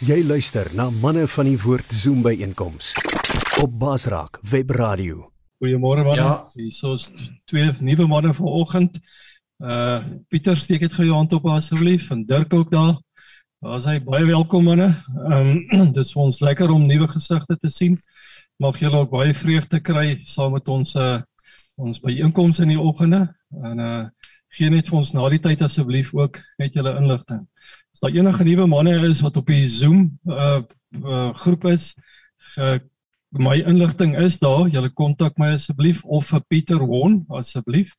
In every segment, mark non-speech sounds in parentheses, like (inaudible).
Jy luister na manne van die woord Zoom by einkoms op Basraak Web Radio. Goeiemôre manne. Ja. Hier is twee nuwe manne vanoggend. Uh Pieter steek dit gou jou hand op asseblief en Dirk ook daar. Daar's hy baie welkom manne. Ehm um, dit is vir ons lekker om nuwe gesigte te sien. Mag julle ook baie vreugde kry saam met ons uh ons byeenkomste in die oggende en uh gee net vir ons na die tyd asseblief ook net julle inligting. As daar enige nuwe manne is wat op die Zoom uh, uh groep is, uh, my inligting is daar. Julle kontak my asseblief of vir Pieter Won asseblief.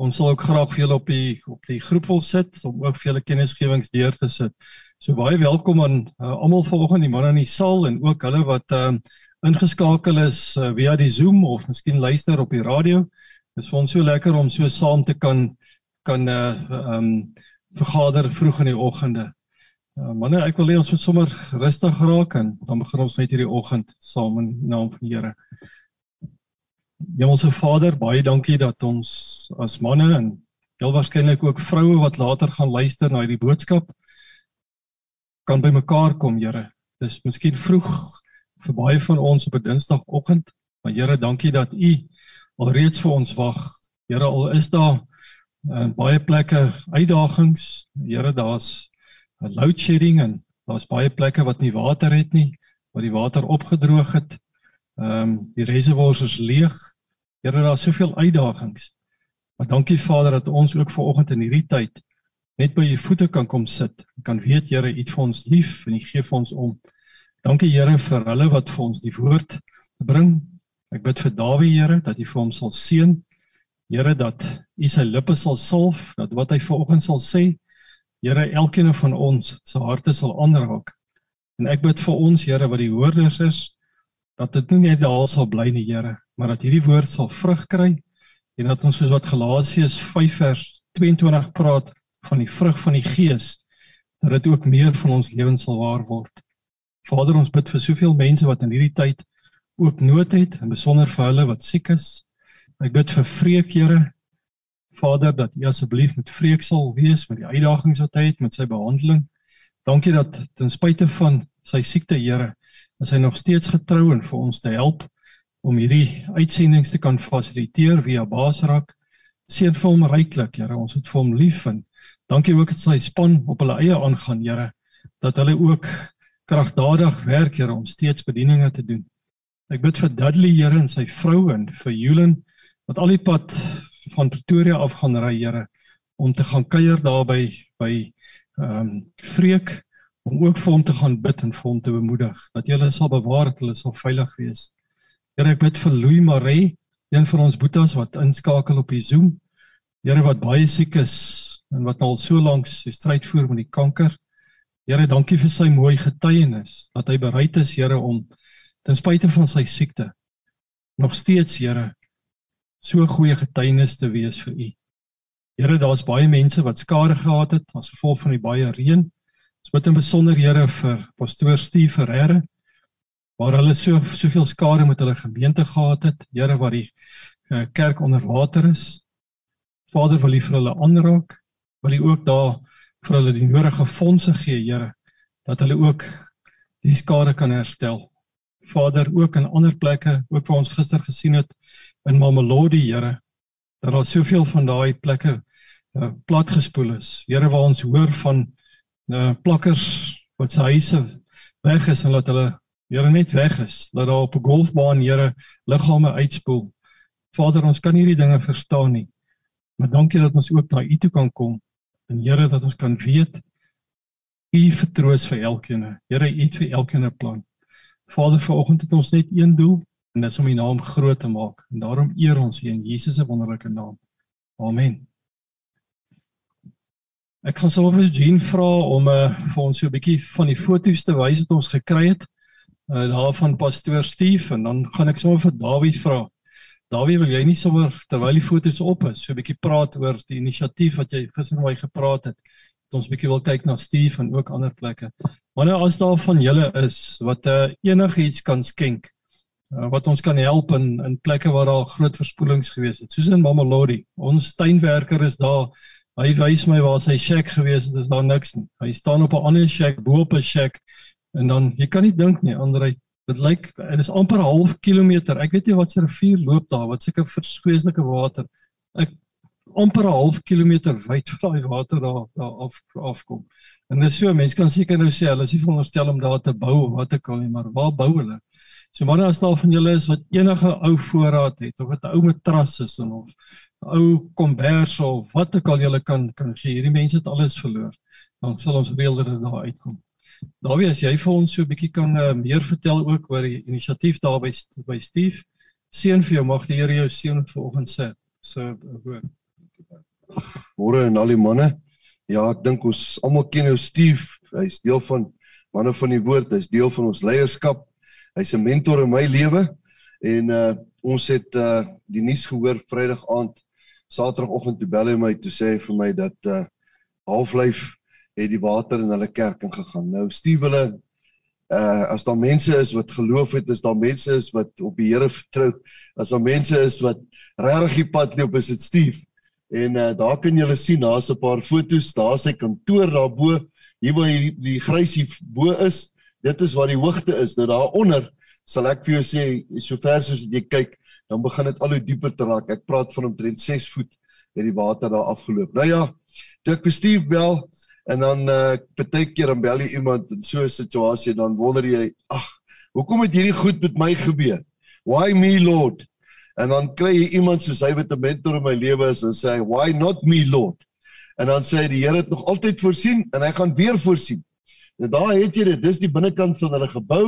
Ons sal ook graag vir julle op die op die groep wil sit om ook vir julle kennisgewings deur te sit. So baie welkom aan uh, almal vanoggend, die manne in die saal en ook hulle wat uh ingeskakel is uh, via die Zoom of miskien luister op die radio. Dit is vir ons so lekker om so saam te kan kan uh um vergader vroeg in die oggende. Uh, manne, ek wil hê ons moet sommer rustig raak en dan begin ons net hierdie oggend saam in naam van die Here. Hemelse Vader, baie dankie dat ons as manne en heel waarskynlik ook vroue wat later gaan luister na hierdie boodskap kan bymekaar kom, Here. Dis miskien vroeg vir baie van ons op 'n Dinsdagoggend, maar Here, dankie dat U alreeds vir ons wag. Here, al is daar uh, baie plekke uitdagings. Here, daar's load shedding en daar's baie plekke wat nie water het nie, waar die water opgedroog het. Ehm um, die reservoirs is leeg. Here, daar's soveel uitdagings. Maar dankie Vader dat ons ook vanoggend in hierdie tyd net by u voete kan kom sit. Kan weet Here, u het vir ons lief en u gee vir ons om. Dankie Here vir hulle wat vir ons die woord bring. Ek bid vir Dawie Here dat u vir hom sal seën. Here dat u sy lippe sal salf, dat wat hy vanoggend sal sê, Here elkeen van ons se harte sal aanraak. En ek bid vir ons Here wat die hoorders is dat dit nie net daar sal bly nie Here, maar dat hierdie woord sal vrug kry en dat ons soos wat Galasiërs 5 vers 22 praat van die vrug van die Gees dat dit ook meer van ons lewens sal waar word. Vader, ons bid vir soveel mense wat in hierdie tyd ook nood het en besonder vir hulle wat siek is. Ek bid vir vreek Here Vader dat U asseblief met vreek sal wees met die uitdagings wat hy het met sy behandeling. Dankie dat ten spyte van sy siekte, Here, is hy nog steeds getrou en vir ons te help om hierdie uitsendings te kan fasiliteer via Basrak. Seën vir hom ryklik, Here. Ons het vir hom lief en dankie ook dat sy span op hulle eie aangaan, Here, dat hulle ook kragtadig werk, Here, om steeds bedieninge te doen. Ek bid vir Dudley, Here, en sy vrou en vir Julen wat al die pad van Pretoria af gaan ry, Here, om te gaan kuier daar by by ehm um, Vreek om ook vir hom te gaan bid en vir hom te bemoedig dat jy hulle sal bewaar dat hulle sal veilig wees. Here, ek bid vir Louis Maree, een van ons boetas wat inskakel op die Zoom. Here wat baie siek is en wat al so lank sy stryd voer met die kanker. Here, dankie vir sy mooi getuienis dat hy bereid is, Here, om ten spyte van sy siekte nog steeds, Here, so goeie getuienis te wees vir u. Here, daar's baie mense wat skade gehad het as gevolg van die baie reën. Ons bid in besonder Here vir pastoor Steve Ferreira waar hulle so soveel skade met hulle gemeente gehad het. Here, waar die uh, kerk onder water is. Vader, wil U vir hulle aanraak. Wil U ook daar vir hulle die nodige fondse gee, Here, dat hulle ook die skade kan herstel. Vader, ook in ander plekke, ook waar ons gister gesien het, in Mamelodi, Here, dat daar soveel van daai plekke uh, platgespoel is. Here, waar ons hoor van uh, plakkers wat se huise weg is en laat hulle Here net weg is, dat daar op 'n golfbaan Here liggame uitspoel. Vader, ons kan hierdie dinge verstaan nie. Maar dankie dat ons ook na U toe kan kom. En Here, dat ons kan weet U vertroos vir elkeen. Here, U het vir elkeen 'n plan. Vader, vanoggend het ons net een doel en dit is om U naam groot te maak. En daarom eer ons U in Jesus se wonderlike naam. Amen. Ek gaan sommer vir Jean vra om uh, vir ons so 'n bietjie van die foto's te wys wat ons gekry het. Uh daar van pastoor Steve en dan gaan ek sommer vir Dawie vra. Dawie, wil jy nie sommer terwyl die foto's op is, so 'n bietjie praat oor die inisiatief wat jy gister met my gepraat het? Dat ons bietjie wil kyk na Steve en ook ander plekke. Wanneer as daar van julle is wat uh, enigiets kan skenk uh, wat ons kan help in in plekke waar daar groot verspoelings gewees het, soos in Mamelodi. Ons tuinwerker is daar. Hy wys my waar sy shack gewees het, is daar niks nie. Hy staan op 'n ander shack, bo op 'n shack En dan jy kan nie dink nie, Andre, dit lyk dit is amper 'n half kilometer. Ek weet nie wat se rivier loop daar, wat seker verskriklike water. Ek amper 'n half kilometer wyd (laughs) vir daai water daar daar af afkom. En dis so, mense kan seker nou sê hulle is nie veronderstel om daar te bou of wat ek al nie, maar waar bou hulle? So maar as daar van julle is wat enige ou voorraad het of wat 'n ou matras is en of ou kombers of wat ook al julle kan kan gee. Hierdie mense het alles verloor. Dan sal ons reël dat dit daar uitkom. Dawie, as jy vir ons so 'n bietjie kan uh, meer vertel ook oor die inisiatief daar by by Steve. Seën vir jou, mag die Here jou seën vanoggend sê. So hoor. Môre en al die manne. Ja, ek dink ons almal ken jou Steve. Hy's deel van manne van die woord. Hy's deel van ons leierskap. Hy's 'n mentor in my lewe en uh ons het uh die nuus gehoor Vrydag aand, Saterdagoggend toe bel hy my toe sê hy vir my dat uh Halflyf het die water in hulle kerk ingegaan. Nou Steve hulle uh as daar mense is wat geloof het, is daar mense is wat op die Here vertrou. As daar mense is wat regtig die pad loop, is dit Steve. En uh daar kan julle sien, daar's 'n paar fotos, daar's sy kantoor daarbo, hier waar die, die grysie bo is. Dit is waar die hoogte is. Nou daaronder sal ek vir jou sê, so ver soos jy kyk, dan begin dit al hoe dieper te raak. Ek praat van omtrent 6 voet het die water daar afgeloop. Nou ja, ek Steve bel en dan uh baie keer dan bel jy iemand in so 'n situasie dan wonder jy, ag, hoekom het hierdie goed met my gebeur? Why me, Lord? En dan kry jy iemand soos hy wat 'n mentor in my lewe is en sê, "Why not me, Lord?" En dan sê hy die Here het nog altyd voorsien en hy gaan weer voorsien. Nou daar het jy dit. Dis die binnekant van hulle gebou.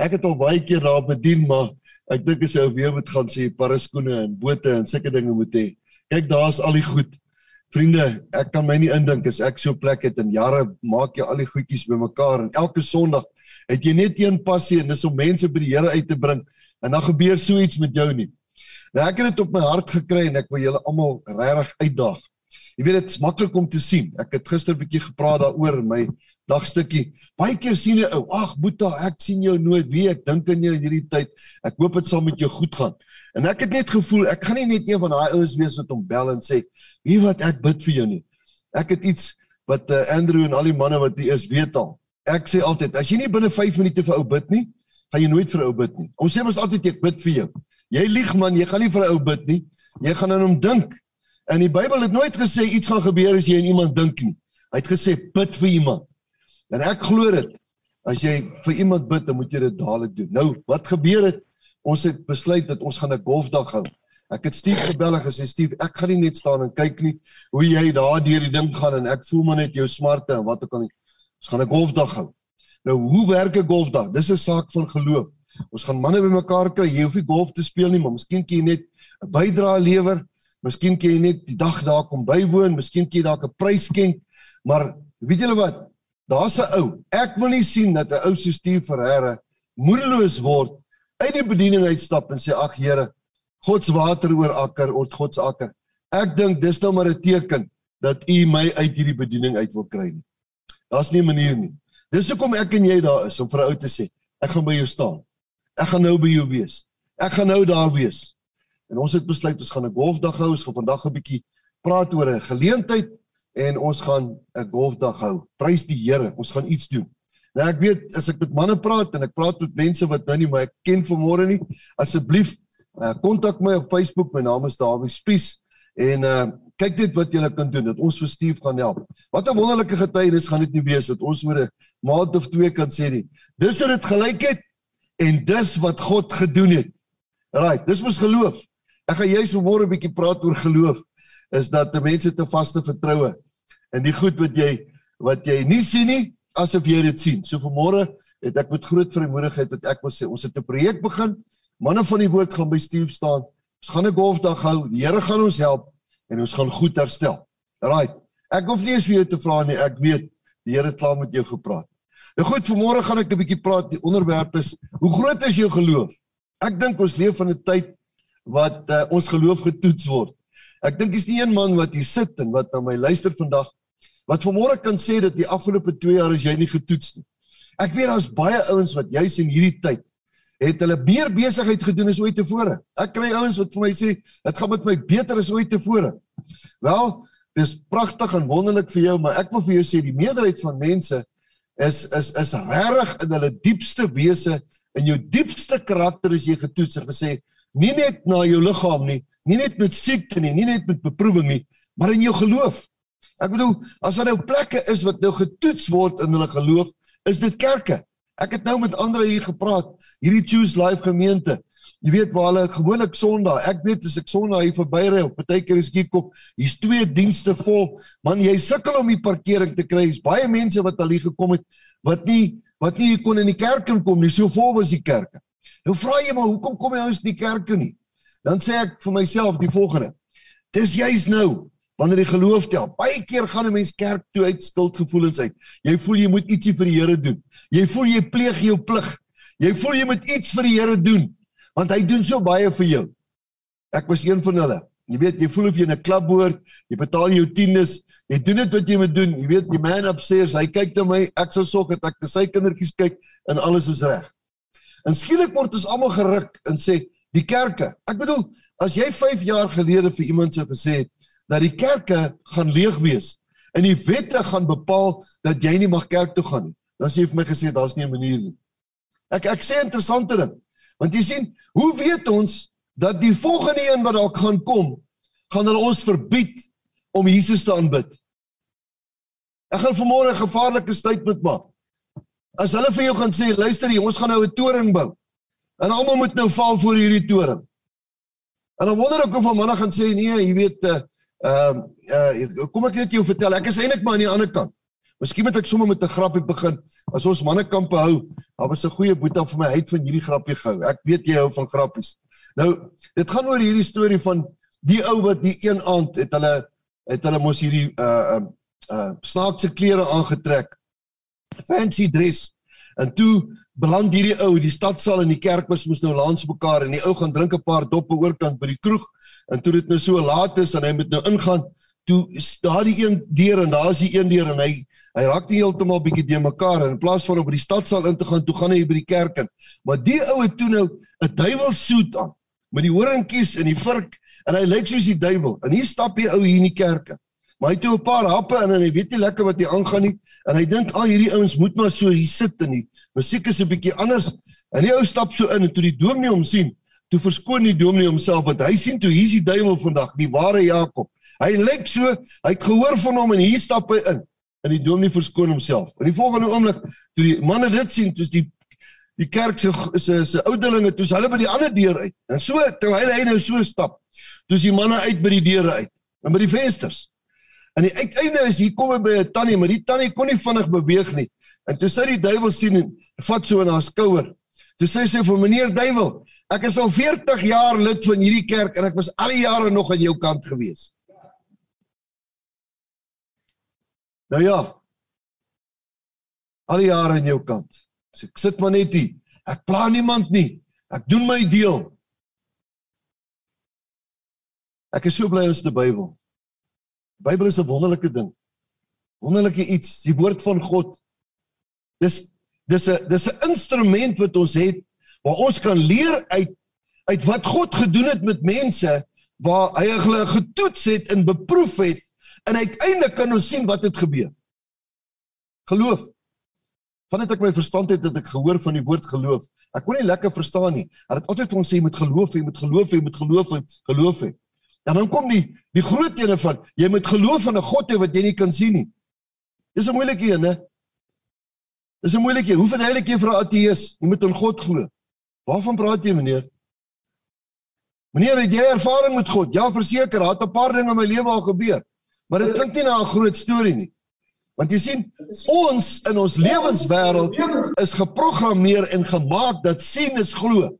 Ek het al baie keer daar bedien, maar ek dink as jy weer moet gaan sê paraskoene en bote en sulke dinge moet hê. Kyk, daar's al die goed. Vriende, ek kan my nie indink as ek so 'n plek het in jare maak jy al die goedjies bymekaar en elke Sondag het jy net een passie en dis om mense by die Here uit te bring en dan gebeur so iets met jou nie. Nou ek het dit op my hart gekry en ek wil julle almal regtig uitdaag. Jy weet dit is maklik om te sien. Ek het gister 'n bietjie gepraat daaroor in my dagstukkie. Baie keer sien jy ou, ag Boeta, ek sien jou nooit weer. Ek dink aan jou in hierdie tyd. Ek hoop dit sal met jou goed gaan. En ek het net gevoel ek gaan nie net een van daai ouens wees wat hom bel en sê, "Wie wat ek bid vir jou nie." Ek het iets wat uh, Andrew en al die manne wat hier is weet al. Ek sê altyd, as jy nie binne 5 minute vir ou bid nie, gaan jy nooit vir ou bid nie. Ons sê mos altyd ek bid vir jou. Jy lieg man, jy gaan nie vir ou bid nie. Jy gaan aan hom dink. En die Bybel het nooit gesê iets gaan gebeur as jy aan iemand dink nie. Hy het gesê bid vir iemand. En ek glo dit. As jy vir iemand bid, dan moet jy dit dadelik doen. Nou, wat gebeur het? Ons het besluit dat ons gaan 'n golfdag hou. Ek het Stief gebel en gesê Stief, ek gaan nie net staan en kyk nie hoe jy daar deur die ding gaan en ek voel maar net jou smarte en wat ook al nie. Ons gaan 'n golfdag hou. Nou, hoe werk 'n golfdag? Dis 'n saak van geloof. Ons gaan manne bymekaar kry. Jy hoef nie golf te speel nie, maar miskien kan jy net 'n bydrae lewer. Miskien kan jy net die dag daar kom bywoon, miskien kan jy dalk 'n prys skenk. Maar weet julle wat? Daar's 'n ou. Ek wil nie sien dat 'n ou so stuur vir Here moedeloos word uit die bediening uitstap en sê ag Here, God se water oor akker, oor God se akker. Ek dink dis nou maar 'n teken dat U my uit hierdie bediening uit wil kry nie. Daar's nie 'n manier nie. Dis hoekom ek en jy daar is om vir 'n ou te sê, ek gaan by jou staan. Ek gaan nou by jou wees. Ek gaan nou daar wees. En ons het besluit ons gaan 'n golfdag hou. Ons gaan vandag 'n bietjie praat oor 'n geleentheid en ons gaan 'n golfdag hou. Prys die Here, ons gaan iets doen. Nou ek weet as ek met manne praat en ek praat met mense wat nou nie my ken vanmôre nie, asseblief uh, kontak my op Facebook. My naam is Dawie Spies en uh kyk net wat julle kan doen dat ons vir Steve gaan help. Wat 'n wonderlike getuienis gaan dit nie wees dat ons oor 'n maand of twee kan sê nie. Dis wat dit gelyk het en dis wat God gedoen het. Right, dis mos geloof. Ek gaan juist vanmôre 'n bietjie praat oor geloof is dat mense te vaste vertroue in die goed wat jy wat jy nie sien nie asof jy dit sien. So vanmôre het ek met groot vrymoedigheid wat ek wil sê, ons het 'n projek begin. Manne van die woord gaan by Steve staan. Ons gaan 'n golfdag hou. Die Here gaan ons help en ons gaan goed herstel. Right. Ek hoef nie eens vir jou te vra nie. Ek weet die Here het klaar met jou gepraat. Nou goed, vanmôre gaan ek 'n bietjie praat. Die onderwerp is: Hoe groot is jou geloof? Ek dink ons leef in 'n tyd wat uh, ons geloof getoets word. Ek dink is nie een man wat hier sit en wat na my luister vandag wat vanmôre kan sê dat die afgelope 2 jaar is jy nie getoets nie. Ek weet daar's baie ouens wat juis in hierdie tyd het hulle meer besigheid gedoen as ooit tevore. Ek kry ouens wat vir my sê dit gaan met my beter as ooit tevore. Wel, dis pragtig en wonderlik vir jou, maar ek wil vir jou sê die meerderheid van mense is is is reg in hulle diepste wese in jou diepste karakter is jy getoets en gesê nie net na jou liggaam nie, nie net met siekte nie, nie net met beproewing nie, maar in jou geloof. Ek bedoel, as daar nou plekke is wat nou getoets word in hulle geloof, is dit kerke. Ek het nou met ander hier gepraat, hierdie Choose Life gemeente. Jy weet waar hulle gewoonlik Sondag, ek weet as ek Sondag hier verbyry of partykeer is ek kom, hier's twee dienste vol. Man, jy sukkel om die parkering te kry. Daar's baie mense wat al hier gekom het wat nie wat nie kon in die kerk kom nie. So vol was die kerke. Nou vra jy maar hoekom kom jy ons in die kerke nie? Dan sê ek vir myself die volgende. Dis juist nou wanneer jy geloof tel. Baie keer gaan 'n mens kerk toe uit skuldgevoelens uit. Jy voel jy moet ietsie vir die Here doen. Jy voel jy pleeg jou plig. Jy voel jy moet iets vir die Here doen want hy doen so baie vir jou. Ek was een van hulle. Jy weet, jy voel of jy in 'n klub behoort, jy betaal jou tiendes, jy doen dit wat jy moet doen. Jy weet, die man upstairs, hy kyk na my, ek sou sorg dat ek na sy kindertjies kyk en alles is reg. En skielik word ons almal geruk en sê die kerke. Ek bedoel, as jy 5 jaar gelede vir iemand sou gesê het dat die kerke gaan leeg wees en die wette gaan bepaal dat jy nie mag kerk toe gaan nie, dan sê jy vir my gesê daar's nie 'n manier nie. Ek ek sê interessante ding. Want jy sien, hoe weet ons dat die volgende een wat dalk gaan kom, gaan hulle ons verbied om Jesus te aanbid? Ek gaan vanmôre 'n gevaarlike statement maak. As hulle vir jou gaan sê, luister jy, ons gaan nou 'n toring bou. En almal moet nou val voor hierdie toring. En dan wonder ek of van manne gaan sê nee, jy weet uh ehm uh, uh, kom ek net jou vertel, ek is eintlik maar aan die ander kant. Miskien moet ek sommer met 'n grappie begin. As ons mannekampe hou, daar was 'n goeie boetie vir my uit van hierdie grappie gehou. Ek weet jy hou van grappies. Nou, dit gaan oor hierdie storie van die ou wat die een aand het hulle het hulle mos hierdie uh uh, uh snaakse klere aangetrek. Fancy dress. En toe beland hierdie ou in die stadsaal en die kerk was mos nou langs mekaar en die ou gaan drink 'n paar doppe oorkant by die kroeg. En toe dit nou so laat is en hy moet nou ingaan toe daar die een deur en daar is die een deur en hy hy raak nie heeltemal bietjie de mekaar en in plaas van op by die stadsaal in te gaan toe gaan hy by die kerk in. Maar die ou het toe nou 'n duiwelsoet aan met die horingkies en die vurk en hy lyk soos die duiwel. En hier stap hy ou hier in die kerk maar hy het toe 'n paar happe in en hy weet nie lekker wat hy aangaan nie en hy dink al hierdie ouens moet maar so hier sit en die musiek is 'n bietjie anders en die ou stap so in en toe die dominee hom sien toe verskoon die dominee homself want hy sien toe hier's die duiwel vandag die ware Jakob Hy lyk so, hy het gehoor van hom en hier stap hy in. En die dominee verskoon homself. In die volgende oomblik toe die manne dit sien, toe die die kerk se se se ouderlinge toe hulle by die ander deur uit. En so terwyl hy nou so stap, toe die manne uit by die deure uit en by die vensters. En die uiteinde is hier kom hy by 'n tannie, maar die tannie kon nie vinnig beweeg nie. En toe sy die duiwel sien en vat so in haar skouer. Toe sê sy vir meneer duiwel, ek is al 40 jaar lid van hierdie kerk en ek was al die jare nog aan jou kant gewees. Nou ja. Al die jare aan jou kant. So ek sit maar net hier. Ek pla niemand nie. Ek doen my deel. Ek is so bly ons die Bybel. Bybel is 'n wonderlike ding. Wonderlike iets, die woord van God. Dis dis 'n dis 'n instrument wat ons het waar ons kan leer uit uit wat God gedoen het met mense waar hy hulle getoets het en beproef het En uiteindelik kan ons sien wat het gebeur. Geloof. Vandat ek my verstand het dat ek gehoor van die woord geloof. Ek kon nie lekker verstaan nie. Hy het altyd vir ons sê jy moet geloof hê, jy moet geloof hê, jy moet geloof hê, geloof hê. En dan kom die die groot ene van jy moet geloof in 'n God hê wat jy nie kan sien nie. Dis 'n moeilike een, hè? Dis 'n moeilike een. Hoe verduidelik jy vir 'n ateës? Jy moet in God glo. Waarvan praat jy, meneer? Meneer, het jy ervaring met God? Ja, verseker, daar het 'n paar dinge in my lewe al gebeur. Maar dit klink nie na 'n groot storie nie. Want jy sien, ons in ons lewenswêreld is geprogrammeer en gemaak dat sien is glo.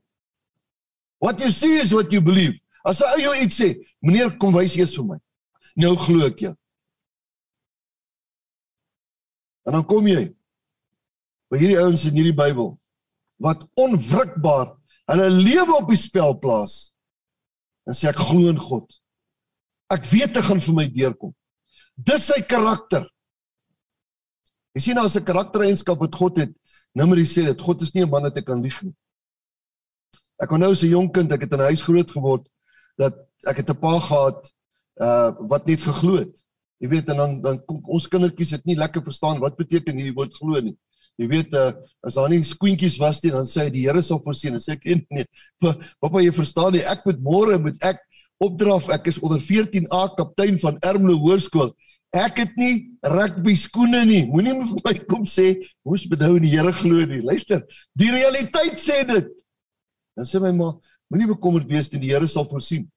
What you see is what you believe. As jy jou iets sê, meneer, kom wys eers vir my. Nou glo ek jou. En dan kom jy by hierdie ouens in hierdie Bybel wat onwrikbaar hulle lewe op die spel plaas. En sê ek glo in God. Ek weet dit gaan vir my deurkom. Dis sy karakter. Jy sien as 'n karaktereienskap wat God het, Numeri sê dit, God is nie 'n man wat ek kan lieg nie. Ek kon nou as 'n jong kind, ek het in 'n huis groot geword dat ek het 'n pa gehad uh wat net geglo het. Jy weet en dan dan ons kindertjies dit nie lekker verstaan wat beteken hierdie woord glo nie. Jy weet uh, as daar nie skoentjies was nie dan sê hy die Here sal voorsien. Dan sê ek nee. Pappa jy verstaan nie ek moet môre moet ek opdraf ek is onder 14A kaptein van Ermelo Hoërskool. Ek het nie rugby skoene nie. Moenie vir my kom sê moes benou in die Here glo nie. Luister, die realiteit sê dit. Dan sê my ma, moenie bekommerd wees nie, die Here sal voorsien.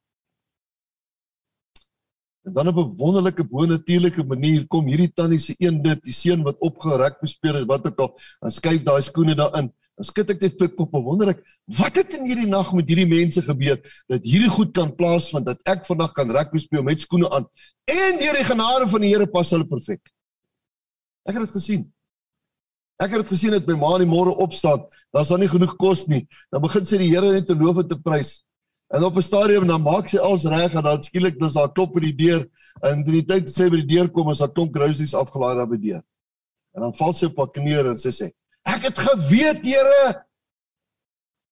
En dan op 'n wonderlike bonatuurlike manier kom hierdie tannie se een dit, die seun wat opgerek bespeur het, wat ook al, dan skuif daai skoene daarin. Dan skud ek dit pik op en wonder ek, wat het in hierdie nag met hierdie mense gebeur dat hierdie goed kan plaasvind dat ek vandag kan rugby speel met skoene aan en deur die genade van die Here pas hulle perfek. Ek het dit gesien. Ek het dit gesien dat my ma in die môre opstaan, daar's dan nie genoeg kos nie. Dan begin sy die Here net te loof en te prys. En op 'n stadium dan maak sy alles reg en dan skielik dis daar klop by die deur en in die tyd sê by die deur kom as daar klomp groceries afgelaai daar by die deur. En dan val sy op haar knieë en sy sê: "Ek het geweet, Here.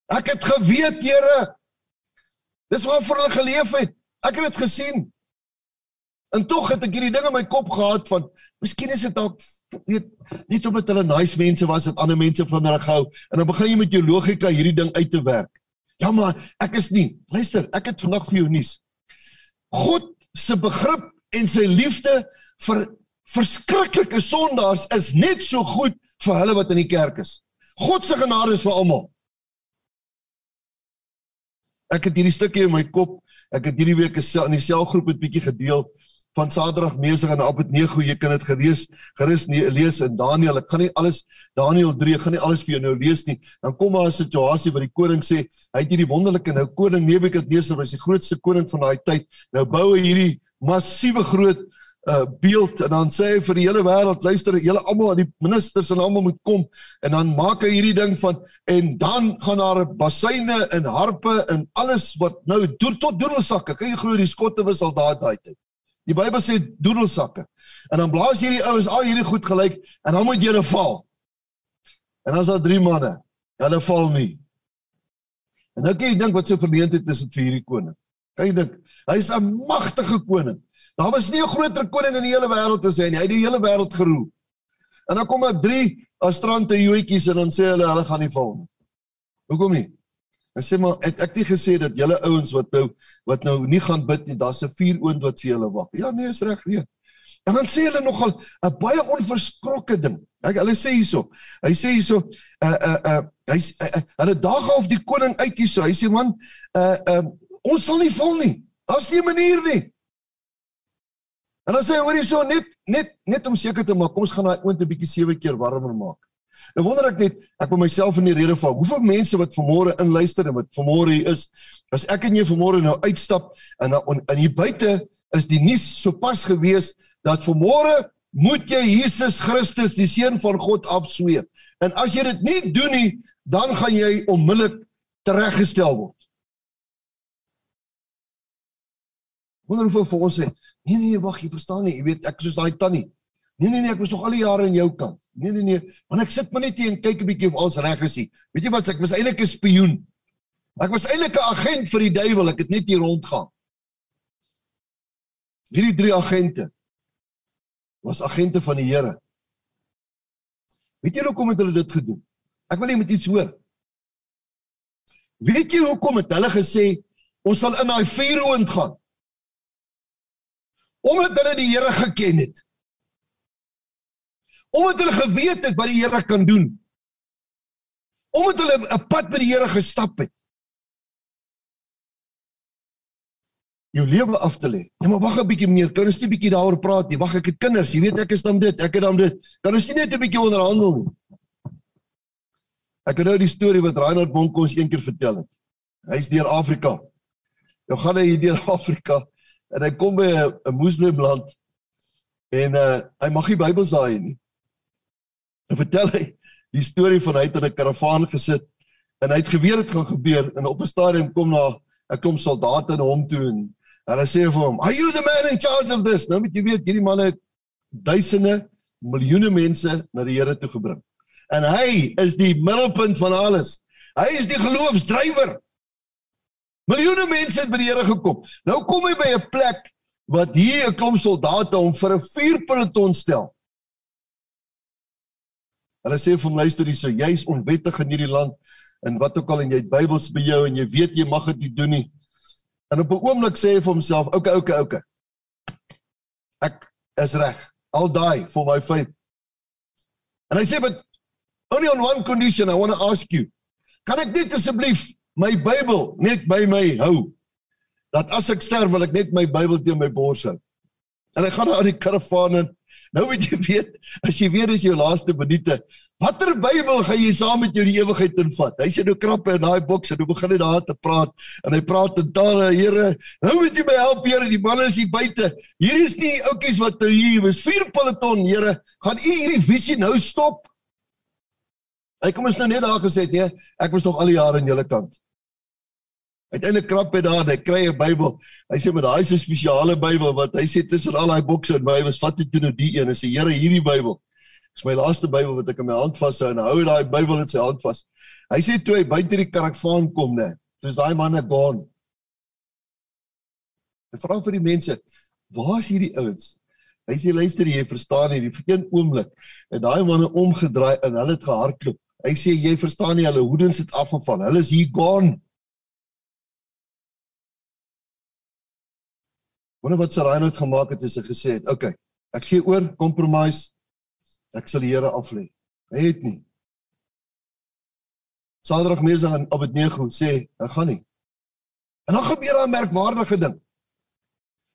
Ek het geweet, Here. Dis waar vir hulle geleef het. Ek het dit gesien. En tog het ek hierdie ding in my kop gehad van miskien is dit dalk weet net omdat hulle nice mense was, het ander mense van hulle gehou en dan begin jy met jou logika hierdie ding uit te werk. Ja maar ek is nie. Luister, ek het vandag vir jou nuus. God se begrip en sy liefde vir verskriklike sondaars is net so goed vir hulle wat in die kerk is. God se genade is vir almal. Ek het hierdie stukkie in my kop. Ek het hierdie week in die selgroep 'n bietjie gedeel van Sadrag Mesig en Abednego, jy kan dit gelees, gerus nie lees in Daniël. Ek gaan nie alles Daniël 3, ek gaan nie alles vir jou nou lees nie. Dan kom maar 'n situasie waar die koning sê, hy het hierdie wonderlike nou koning Nebukadneser was die grootste koning van daai tyd. Nou bou hy hierdie massiewe groot uh beeld en dan sê hy vir die hele wêreld, luister, julle almal aan die ministers en almal moet kom en dan maak hy hierdie ding van en dan gaan daar bassyne en harpe en alles wat nou doen tot doedelsakke. Kan jy glo die skotte was al daai tyd? Die Bybel sê doedelsakke. En dan blaas hierdie ouens al hierdie goed gelyk en dan moet jy hulle val. En is daar drie manne. Hulle val nie. En nou kan jy dink wat so verleentheid is vir hierdie koning. Kan jy dink? Hy's 'n magtige koning. Daar was nie 'n groter koning in die hele wêreld as hy nie. Hy het die hele wêreld geroep. En dan kom daar drie astrante joetjies en dan sê hulle hulle gaan nie val nie. Hoekom nie? En sê maar het ek nie gesê dat julle ouens wat nou wat nou nie gaan bid nie, daar's 'n vuur oond wat vir julle wag. Ja nee, is reg weer. En dan sê hulle nogal 'n baie onverskrokke ding. Ek hulle sê hierso. Hy sê hierso uh uh uh hy uh, hulle daag af die koning uit hierso. Hy sê man, uh uh ons sal nie val nie. Daar's nie 'n manier nie. En dan sê hy hoor hierso net net net om seker te maak, kom ons gaan daai oond 'n bietjie sewe keer warmer maak. Nou wonder ek net, ek wil myself in die rede val. Hoeveel mense wat vanmôre inluister en wat vanmôre hier is, as ek en jy vanmôre nou uitstap en in hier buite is die nuus sopas gewees dat vanmôre moet jy Jesus Christus, die seun van God, afsweep. En as jy dit nie doen nie, dan gaan jy onmiddellik tereggestel word. Wonder hoeveel vir ons sê, nee nee, wag, jy verstaan nie, jy weet ek is soos daai tannie. Nee nee nee, ek was nog al die jare aan jou kant. Nee nee nee, want ek sit maar net hier en kyk 'n bietjie of alles reg is. Weet jy wat, ek was eintlik 'n spioen. Ek was eintlik 'n agent vir die duiwel. Ek het net hier rondgaan. Hierdie drie agente was agente van die Here. Weet jy hoekom het hulle dit gedoen? Ek wil net met iets hoor. Weet jy hoekom het hulle gesê ons sal in daai vuuroond gaan? Omdat hulle die Here geken het omdat hulle geweet het wat die Here kan doen. Omdat hulle 'n pad met die Here gestap het. Jou lewe af te lê. Ja, maar wag 'n bietjie meneer, kan ons nie 'n bietjie daaroor praat nie? Wag, ek het kinders, jy weet ek is dan dit, ek het dan dit. Kan ons nie net 'n bietjie onderhandel nie? Ek het nou die storie wat Reinhard Bonk ons eendag vertel het. Hy's deur Afrika. Nou gaan hy deur (laughs) Afrika en hy kom by 'n moslimland en uh hy mag nie Bybels daai nie. En vertel hy die storie van hy het in 'n karavaan gesit en hy het geweet dit gaan gebeur en op 'n stadium kom na 'n klomp soldate na hom toe en hulle sê vir hom, "Are you the man in charge of this?" Nou moet jy weet hierdie man het duisende, miljoene mense na die Here toe gebring. En hy is die middelpunt van alles. Hy is die geloofsdrywer. Miljoene mense het by die Here gekom. Nou kom hy by 'n plek wat hier 'n klomp soldate om vir 'n vuurpeloton stel. Hulle sê vir hom luister hier, so jy's onwettig in hierdie land en wat ook al en jy het Bybels by jou en jy weet jy mag dit nie doen nie. En op 'n oomblik sê hy vir homself, "Oké, okay, oké, okay, oké. Okay. Ek is reg. I'll die for my faith." En hy sê, "But only on one condition I want to ask you. Kan ek net asseblief my Bybel net by my hou?" dat as ek sterf wil ek net my Bybel teen my bors hou. En ek gaan aan die karavaan en nou moet jy weet, as jy weet dis jou laaste minute, watter Bybel gaan jy saam met jou die ewigheid invat? Hy sê nou krappe in daai boks en hy begin net daar te praat en hy praat in tale, Here, nou moet jy my help, Here, die manne is hier buite. Hier is nie ouppies wat nou hier is, vier peloton, Here, gaan u hierdie visie nou stop? Hy kom ons nou net daar gesê, nee, ek was nog al die jare aan julle kant. Uiteindelik krap hy daar, hy kry 'n Bybel. Hy sê maar daai 'n spesiale Bybel wat hy sê tussen al daai bokse en my was vat dit toe nou die een. Hy sê Here, hierdie Bybel is my laaste Bybel wat ek in my hand vashou en hou daai Bybel in sy hand vas. Hy sê toe hy buite die karavaan kom, né, dis daai manne gaan. Hy vra vir die mense, "Waar is hierdie ouens?" Hy sê luister jy verstaan nie, die een oomblik het daai manne omgedraai en hulle het gehardloop. Hy sê jy verstaan nie, hulle hoedens het afgeval. Hulle is hier gaan. Wonder wat Sarai nou gemaak het as hy gesê het, "Oké, okay, ek gee oor, compromise. Ek sal die Here aflê." Hy het nie. Sadrag Mesach en Abednego sê, "Ek gaan nie." En dan gebeur 'n merkwaardige ding.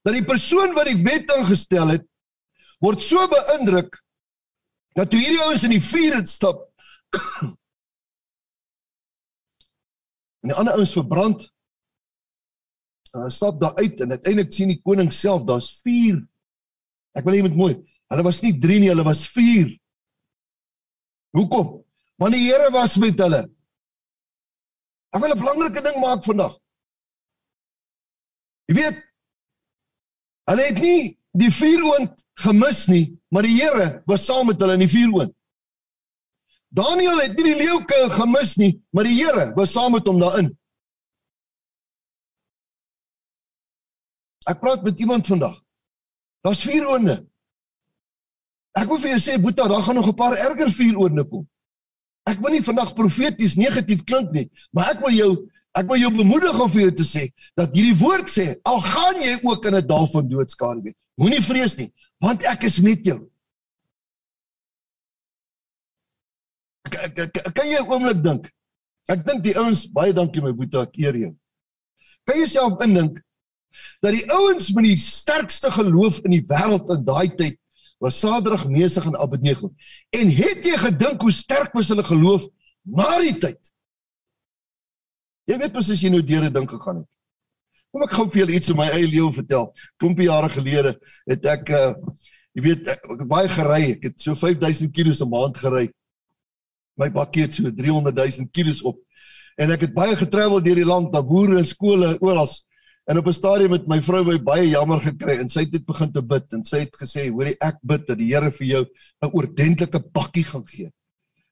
Dat die persoon wat die wet ingestel het, word so beïndruk dat toe hierdie ouens in die vuur het stap (coughs) en die ander ouens verbrand En hy stap daar uit en uiteindelik sien die koning self, daar's 4. Ek wil net met mooi. Hulle was nie 3 nie, hulle was 4. Hoekom? Want die Here was met hulle. Ek wil 'n belangrike ding maak vandag. Jy weet, hulle het nie die vuuroond gemis nie, maar die Here was saam met hulle in die vuuroond. Daniel het nie die leeuke gemis nie, maar die Here was saam met hom daarin. Ek praat met iemand vandag. Daar's vier oonde. Ek wil vir jou sê Boeta, daar gaan nog 'n paar erger vier oonde kom. Ek wil nie vandag profeties negatief klink nie, maar ek wil jou ek wil jou bemoedig om vir jou te sê dat hierdie woord sê, al gaan jy ook in 'n dal van doodskade wees, moenie vrees nie, want ek is met jou. Kan jy 'n oomblik dink? Ek dink die ouens baie dankie my Boeta, ek eer jou. Kan jy self indink dat die ouens met die sterkste geloof in die wêreld in daai tyd was Sadrag, Mesig en Abednego. En het jy gedink hoe sterk was hulle geloof na die tyd? Jy weet mos as jy nou deur 'n ding gegaan het. Kom ek gou vir julle iets in my eie lewe vertel. Klompie jare gelede het ek uh jy weet ek, ek baie gery. Ek het so 5000 km 'n maand gery. My bakkie het so 300 000 km op. En ek het baie getravel deur die land, na boere en skole oral. En op 'n stadium het my vrou my baie jammer gekry en sy het net begin te bid en sy het gesê, "Hoorie, ek bid dat die Here vir jou 'n oordentlike bakkie gaan gee."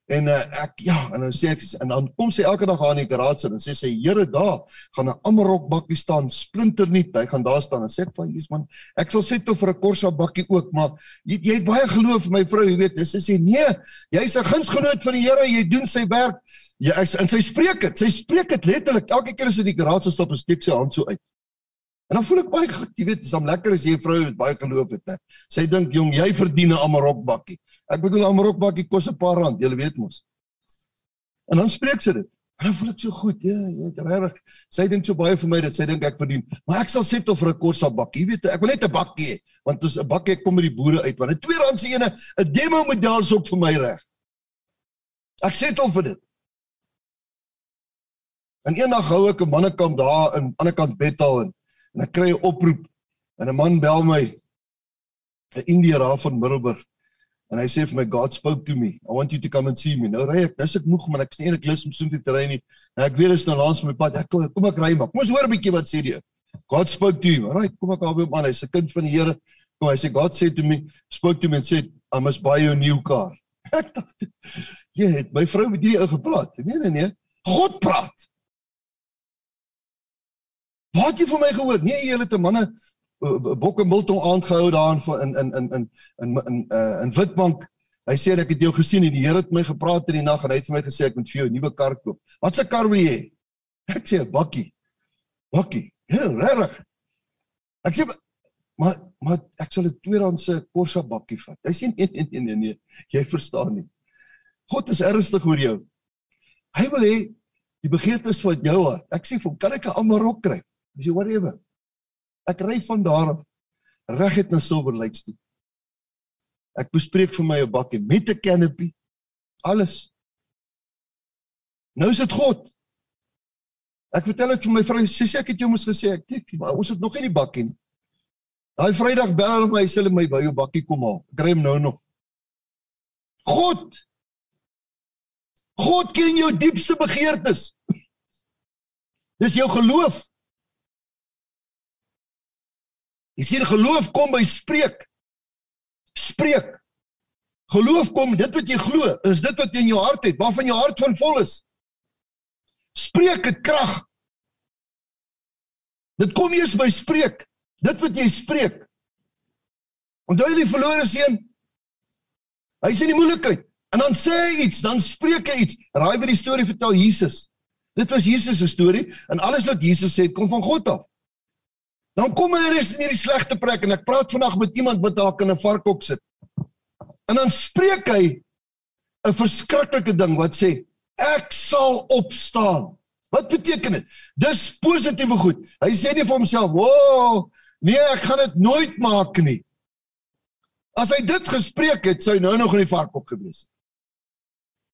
En uh, ek ja, en dan sê ek en dan kom sy elke dag aan die garage en sê sy, "Here, daar gaan 'n Amarok bakkie staan, splinter nuut. Hy gaan daar staan." En sê ek, "Van Jesus man, ek sal settle vir 'n Corsa bakkie ook, maar jy, jy het baie geloof, my vrou, jy weet." En sy sê, "Nee, jy's 'n gunsgenoot van die Here, jy doen sy werk." Ja, ek, en sy spreek dit. Sy spreek dit letterlik. Elke keer as sy die garage stap, steek sy hand so uit. En dan voel ek baie goed, jy weet, dis om lekker as jy 'n vrou het baie geloof het, né? Sy dink, "Jong, jy verdien 'n Amarok bakkie." Ek bedoel, 'n Amarok bakkie kos 'n paar rand, jy weet mos. En dan spreek sy dit. En dan voel ek so goed, ja, ja, regtig. Sy dink so baie vir my dat sy dink ek verdien. Maar ek sal settle vir 'n Corsa bakkie. Jy weet, ek wil net 'n bakkie hê, want dis 'n bakkie kom met die boere uit, want 'n twee rand se ene, 'n demo model is ook vir my reg. Ek settle vir dit. En eendag hou ek 'n mannekamp daar in ander kant Bethal en en ek kry 'n oproep en 'n man bel my 'n Indiër daar van Middelburg en hy sê vir my God spoke to me. I want you to come and see me. Nou ry ek dis ek moeg maar ek sien eintlik lus om so te ry nie. Nou ek weet dit is nou langs my pad. Ek kom, ek ry maar. Kom ons hoor 'n bietjie wat sê die God spoke to you. Right kom ek albei op man. Hy's 'n kind van die Here. Kom hy sê God said to me spoke to me and said I must buy you a new car. (laughs) Jy het my vrou met hierdie ou gepraat. Nee nee nee. God praat Waar het jy van my gehoor? Nee, jy het 'n manne bokke biltong aangehou daar in in in in in in uh, in Witbank. Hy sê ek het jou gesien en die Here het my gepraat in die nag en hy het vir my gesê ek moet vir jou 'n nuwe kar koop. Wat se kar wil jy hê? Ek sê 'n bakkie. Bakkie. Ja, regtig. Ek sê maar maar ek sal 'n tweedehandse Corsa bakkie vat. Hy sê nee nee nee nee nee. Jy verstaan nie. God is ernstig oor jou. Hy wil hê die begeertes van jou hart. Ek sê vir hom, kan ek 'n Amarok kry? Hy sê whatever. Ek ry van daar af reguit na Silver Lakes toe. Ek bespreek vir my 'n bakkie met 'n canopy. Alles. Nou is dit God. Ek vertel dit vir my vrou, sy sê ek het jou mos gesê, ek kyk, maar ons het nog nie die bakkie nie. Daai Vrydag bel hulle my, sê hulle my by jou bakkie kom haal. Ek ry hom nou nog. God God ken jou diepste begeertes. Dis jou geloof. Jy sien geloof kom by spreek. Spreek. Geloof kom dit wat jy glo, is dit wat in jou hart het, waarvan jou hart van vol is. Spreek het krag. Dit kom eers by spreek. Dit wat jy spreek. Onthou jy die verlore seun? Hy sien die moeilikheid. En dan sê hy iets, dan spreek hy iets. Raai wat die storie vertel Jesus. Dit was Jesus se storie en alles wat Jesus sê kom van God af. Dan kom hy rus in hierdie slegte plek en ek praat vandag met iemand wat dalk in 'n varkhok sit. En dan spreek hy 'n verskriklike ding wat sê ek sal opstaan. Wat beteken dit? Dis positiewe goed. Hy sê nie vir homself, "O, oh, nee, ek gaan dit nooit maak nie." As hy dit gespreek het, sou hy nou nog in die varkhok gewees het.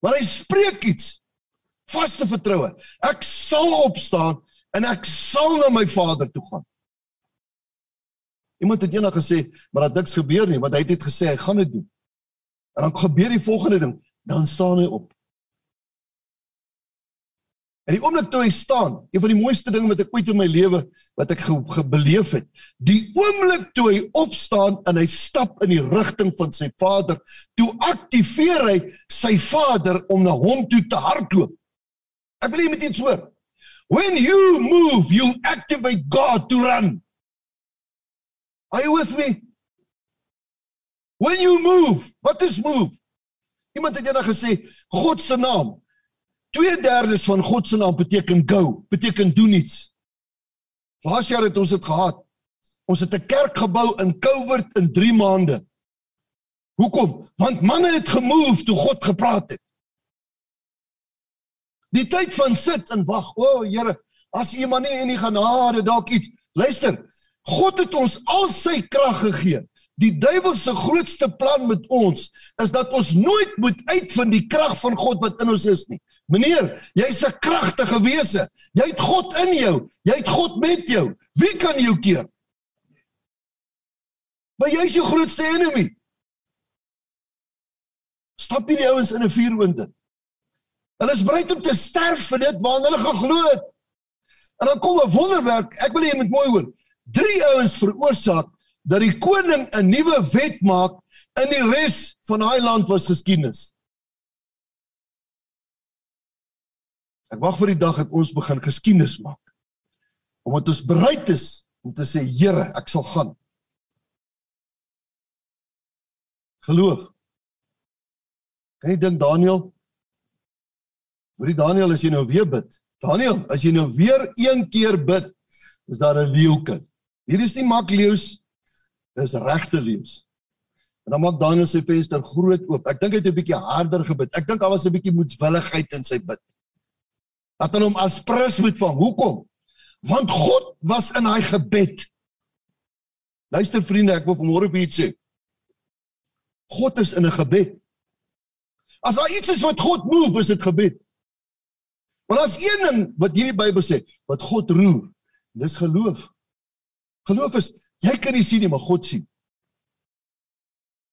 Maar hy spreek iets vaste vertroue. Ek sal opstaan en ek sal na my Vader toe gaan. Iemand het eendag gesê, maar dat niks gebeur nie, want hy het net gesê hy gaan dit doen. En dan gebeur die volgende ding, dan staan hy op. En die oomblik toe hy staan, een van die mooiste dinge wat ek ooit in my lewe wat ek ge, gebeleef het, die oomblik toe hy opstaan en hy stap in die rigting van sy Vader, toe aktiveer hy sy Vader om na hom toe te hardloop. Ek wil hê met iets hoor. When you move, you activate God to run. Are you with me? When you move, what is move? Iemand het eendag gesê, God se naam 2/3 van God se naam beteken go, beteken doen iets. Laas jaar het ons dit gehad. Ons het 'n kerk gebou in Coward in 3 maande. Hoekom? Want manne het gemove toe God gepraat het. Die tyd van sit en wag. O, oh, Here, as U maar nie in die genade dalk iets. Luister, God het ons al sy krag gegee. Die duiwel se grootste plan met ons is dat ons nooit moet uitvind die krag van God wat in ons is nie. Meneer, jy's 'n kragtige wese. Jy het God in jou. Jy het God met jou. Wie kan jou keer? Maar jy's jou grootste enemy. Stap hierdie ouens in 'n vuurwinde. Hulle is bereid om te sterf vir dit waarna hulle geglo het. En dan kom 'n wonderwerk. Ek wil hê jy moet mooi hoor. Drie ouens veroorsaak dat die koning 'n nuwe wet maak in die res van daai land was geskiedenis. Ek wag vir die dag dat ons begin geskiedenis maak. Omdat ons bereid is om te sê Here, ek sal gaan. Geloof. Kan jy dink Daniel? Hoor die Daniel as jy nou weer bid. Daniel, as jy nou weer een keer bid, is daar 'n leeukin. Hier is nie mak leeu's, dis regte leeu's. En dan maak Daniel sy venster groot oop. Ek dink hy het 'n bietjie harder gebid. Ek dink daar was 'n bietjie moedswilligheid in sy bid dat hulle hom as prins moet vang. Hoekom? Want God was in daai gebed. Luister vriende, ek wil vanmôre vir julle sê. God is in 'n gebed. As daar iets is wat God move, is dit gebed. Want as een ding wat hierdie Bybel sê, wat God roer, dis geloof. Geloof is jy kan nie sien nie, maar God sien.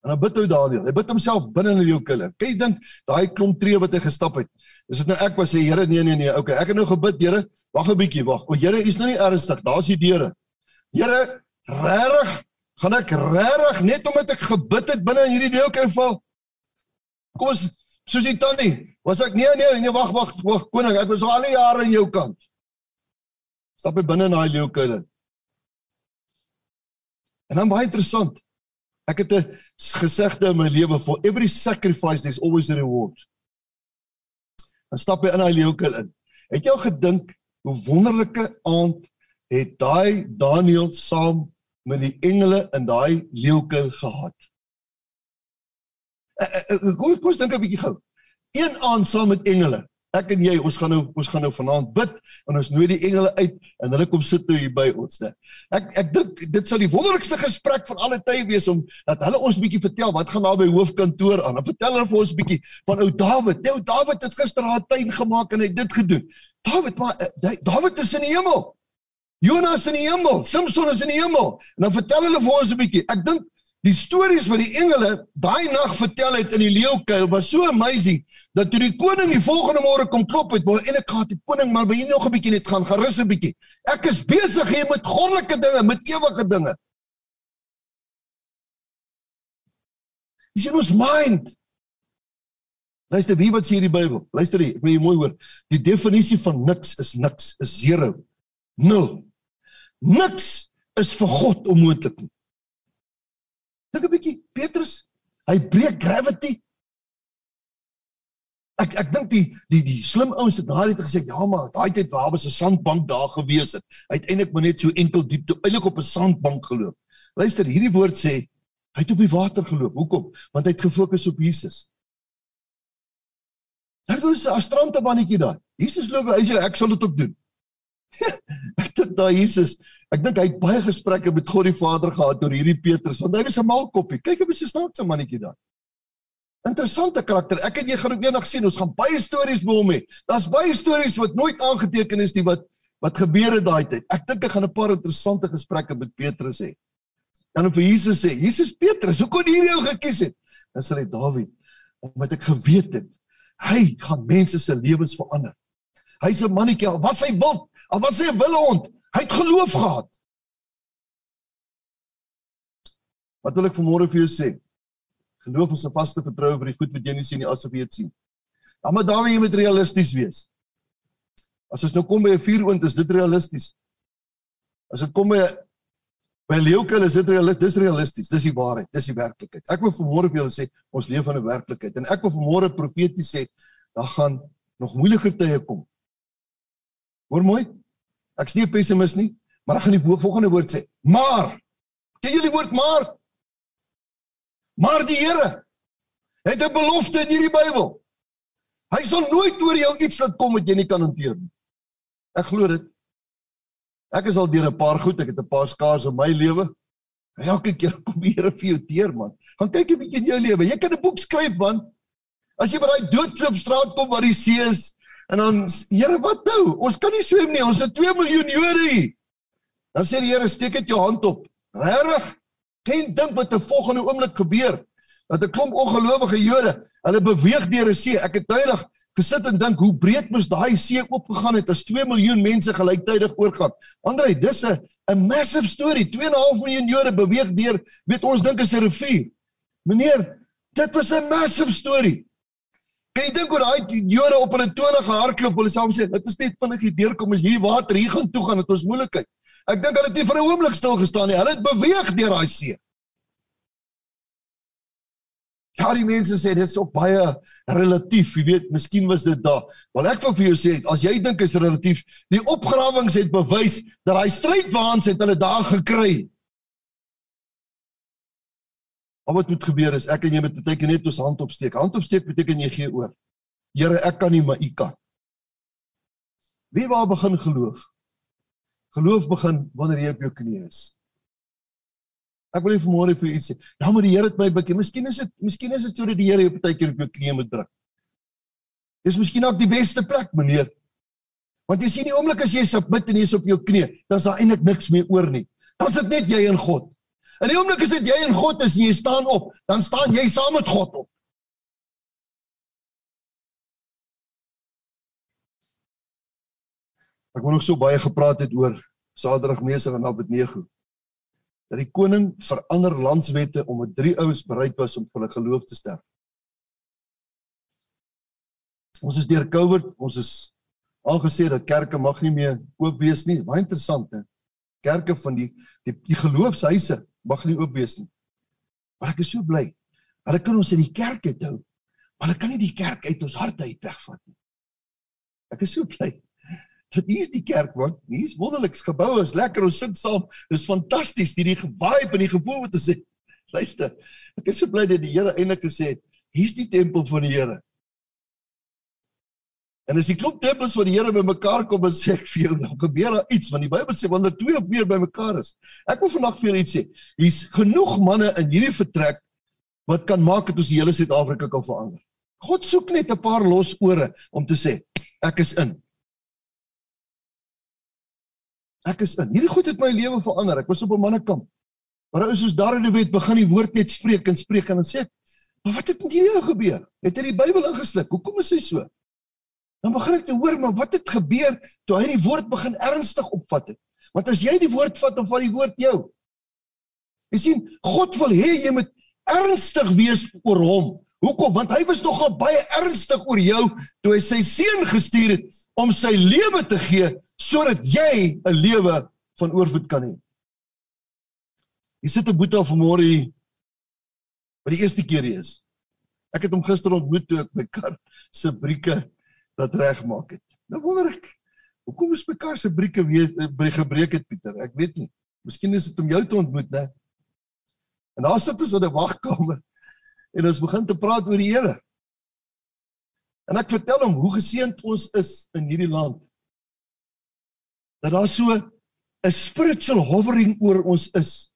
En dan bid hy Daniel. Hy bid homself binne in die kille. Kyk dink daai klomp tree wat hy gestap het. Dis dit nou ek wat sê Here nee nee nee. Okay, ek het nou gebid, Here. Wag 'n bietjie, wag. O Here, u's nou nie ernstig. Daar's die deure. Here, regtig? Gaan ek regtig net omdat ek gebid het binne in hierdie deelkou val? Kom ons soos die tannie. Was ek nee nee nee wag wag wag koning, ek was al die jare aan jou kant. Stap hy binne in daai leeukuil. En dan baie interessant. Ek het 'n gesegde in my lewe for every sacrifice there's always a reward. Dan stap jy in daai leeukel in. Het jy al gedink hoe wonderlike aand het daai Daniël saam met die engele in daai leeukel gehad? Kom kom dink 'n bietjie gou. Een aand saam met engele ek en jy ons gaan nou ons gaan nou vanaand bid en ons nooi die engele uit en hulle kom sit nou hier by ons net. Ek ek dink dit sal die wonderlikste gesprek van alle tye wees om dat hulle ons bietjie vertel wat gaan daar by hoofkantoor aan. Dan vertel hulle vir ons bietjie van ou Dawid. Nou Dawid het gister haar tuin gemaak en hy het dit gedoen. Dawid maar uh, Dawid is in die hemel. Jonas in die hemel, Samson is in die hemel. En dan vertel hulle vir ons 'n bietjie. Ek dink Die stories wat die engele daai nag vertel het in die leeukuil was so amazing dat toe die koning die volgende môre kom klop het, wou en ek gaan die koning maar by jy nog 'n bietjie net gaan gerus 'n bietjie. Ek is besig hier met goddelike dinge, met ewige dinge. Dis in ons mind. Luister, wie wat sê hierdie Bybel? Luister hier, ek wil jy mooi hoor. Die definisie van niks is niks, is zero. Nul. Niks is vir God onmoontlik nie. Dink 'n bietjie, Petrus, hy breek gravity. Ek ek dink die die die slim ouens het tyd gesê, ja maar, daai tyd waar was 'n sandbank daar gewees het. Uiteindelik maar net so enkel diepte, eintlik op 'n sandbank geloop. Luister, hierdie woord sê hy het op die water geloop. Hoekom? Want hy het gefokus op Jesus. Daar is 'n strandtebannetjie daar. Jesus loop, hy sê ek sal dit ook doen. (laughs) ek dink daai Jesus Ek dink hy het baie gesprekke met God die Vader gehad oor hierdie Petrus want hy was 'n malkoppie. Kyk hoe hy se snaakse mannetjie daar. Interessante karakter. Ek en jy gaan ook eendag sien ons gaan baie stories by hom hê. Daar's baie stories wat nooit aangeteken is nie wat wat gebeur het daai tyd. Ek dink ek gaan 'n paar interessante gesprekke met Petrus hê. Dan vir Jesus sê, Jesus Petrus, hoe kon hierdie ou gekies het? Dan sê hy Dawid, omdat ek geweet het hy gaan mense se lewens verander. Hy's 'n mannetjie, al was hy wild, al was hy 'n wilde hond, Hy het geloof gehad. Wat wil ek vanmôre vir jou sê? Geloof is 'n vaste vertroue vir die goed wat jy nie sien nie asof jy dit sien. Dan moet daar jy moet realisties wees. As ons nou kom by 'n vuuroond, is dit realisties. As dit kom by by leeukel is dit realisties, dis realisties, dis die waarheid, dis die werklikheid. Ek wil vanmôre vir julle sê, ons leef in 'n werklikheid en ek wil vanmôre profeties sê, daar gaan nog moeiliker tye kom. Hoor mooi, Ek is nie 'n pessimis nie, maar ek gaan die volgende woord sê. Maar ken julle die woord maar? Maar die Here het 'n belofte in hierdie Bybel. Hy sal nooit oor jou iets laat kom wat jy nie kan hanteer nie. Ek glo dit. Ek is al deur 'n paar goed, ek het 'n paar skaars in my lewe. Elke keer kom die Here vir jou teer, man. Gaan kyk 'n bietjie in jou lewe. Jy kan 'n boek skryf, man. As jy by daai doodloop straat kom waar die see is, En dan Here, wat nou? Ons kan nie swem nie. Ons het 2 miljoen Jode hier. Dan sê die Here, steek dit jou hand op. Regtig? Geen dink wat 'n volgende oomblik gebeur. Dat 'n klomp ongelowige Jode, hulle beweeg deur 'n see. Ek het tydig gesit en dink hoe breed moes daai see oopgegaan het as 2 miljoen mense gelyktydig oorgaan. Andre, dis 'n 'n massive story. 2.5 miljoen Jode beweeg deur, weet ons dink is 'n rivier. Meneer, dit was 'n massive story. Kan jy dink oor daai Jode op hulle tone gehardloop, hulle sê dit is net vinnig hier deurkom as hier water hier gaan toe gaan, dit is moeilikheid. Ek dink hulle het nie vir 'n oomblik stil gestaan nie. Hulle het beweeg deur daai see. Ja, die mense sê dit is op baie relatief, jy weet, miskien was dit daar. Wel ek wil vir jou sê, as jy dink is relatief, die opgrawings het bewys dat daai strydwaans het hulle daar gekry. Al wat moet gebeur is ek en jy moet beteken net ons hand opsteek. Hand opsteek beteken jy gee oor. Here, ek kan nie, maar U kan. Wie waar begin geloof? Geloof begin wanneer jy op jou knie is. Ek wil net vanmôre vir u sê, ja, maar die Here het my bikkie. Miskien is dit, miskien is dit sodat die Here jou partykeer op jou knie moet druk. Dis miskien ook die beste plek, meneer. Want jy sien die oomblik as jy submit en jy is op jou knie, dan is daar eintlik niks meer oor nie. Dan is dit net jy en God. In die oomblik as jy en God is en jy staan op, dan staan jy saam met God op. Ek wou nog so baie gepraat het oor Saterdag Mesig en Abednego. Dat die koning verander landswette omdat drie ouens bereid was om vir hulle geloof te sterf. Ons is deur COVID, ons is aangesê dat kerke mag nie meer oop wees nie. Baie interessant, hè. Kerke van die die, die geloofshuise mag nie oop wees nie. Maar ek is so bly. Hulle kan ons in die kerk uithou, maar hulle kan nie die kerk uit ons harte uit wegvat nie. Ek is so bly. Dit is die kerk man. Hier is wonderliks gebou, is lekker ons sit saam. Dis fantasties hierdie vibe en die gevoel wat ons het. Luister. Ek is so bly dat die Here eintlik gesê het, hier's die tempel van die Here. En as die klop tempels van die Here bymekaar kom en sê ek vir jou, dan gebeur daar iets want die Bybel sê wanneer twee of meer bymekaar is. Ek wil vandag vir julle iets sê. Hier's genoeg manne in hierdie vertrek wat kan maak dat ons die hele Suid-Afrika kan verander. God soek net 'n paar los ore om te sê ek is in. Ek is in. Hierdie goed het my lewe verander. Ek was op 'n mannekamp. Maar ou is soos daar in die wet begin die woord net spreek en spreek en dan sê "Maar wat het met hierdie ou gebeur? Het hy die Bybel ingesluk? Hoekom is hy so?" Dan begin ek te hoor, maar wat het gebeur toe hy die woord begin ernstig opvat het? Want as jy die woord vat of vat die woord jou? Jy sien, God wil hê jy moet ernstig wees oor hom. Hoekom? Want hy was nogal baie ernstig oor jou toe hy sy seun gestuur het om sy lewe te gee sodat jy 'n lewe van oorvloed kan hê. Jy sit 'n boetie vanmôre hier wat die eerste keer is. Ek het hom gister ontmoet toe ek my kar se brieke dat regmaak het. Nou wonder ek, hoekom is mekaar se brieke weer eh, gebreek het Pieter? Ek weet nie. Miskien is dit om jou te ontmoet, né? En daar sit ons in 'n wagkamer en ons begin te praat oor die Here. En ek vertel hom hoe geseënd ons is in hierdie land. Dat daar so 'n spiritual hovering oor ons is.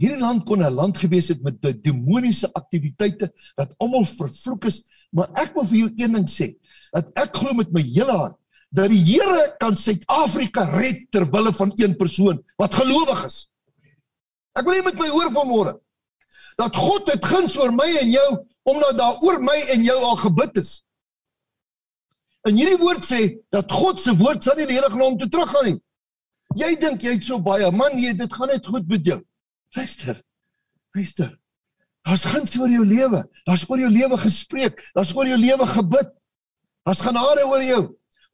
Hierdie land kon 'n land gewees het met demoniese aktiwiteite dat almal vervloek is, maar ek wil vir jou een ding sê, dat ek glo met my hele hart dat die Here kan Suid-Afrika red ter wille van een persoon wat gelowig is. Ek wil hê met my hoor vanmôre dat God het guns oor my en jou omdat daar oor my en jou al gebid is. En hierdie woord sê dat God se woord sal nie die hele grond toe teruggaan nie. Jy dink jy het so baie, man, jy dit gaan net goed met jou. Luister. Luister. Daar's guns oor jou lewe. Daar's oor jou lewe gespreek. Daar's oor jou lewe gebid. Daar's genade oor jou.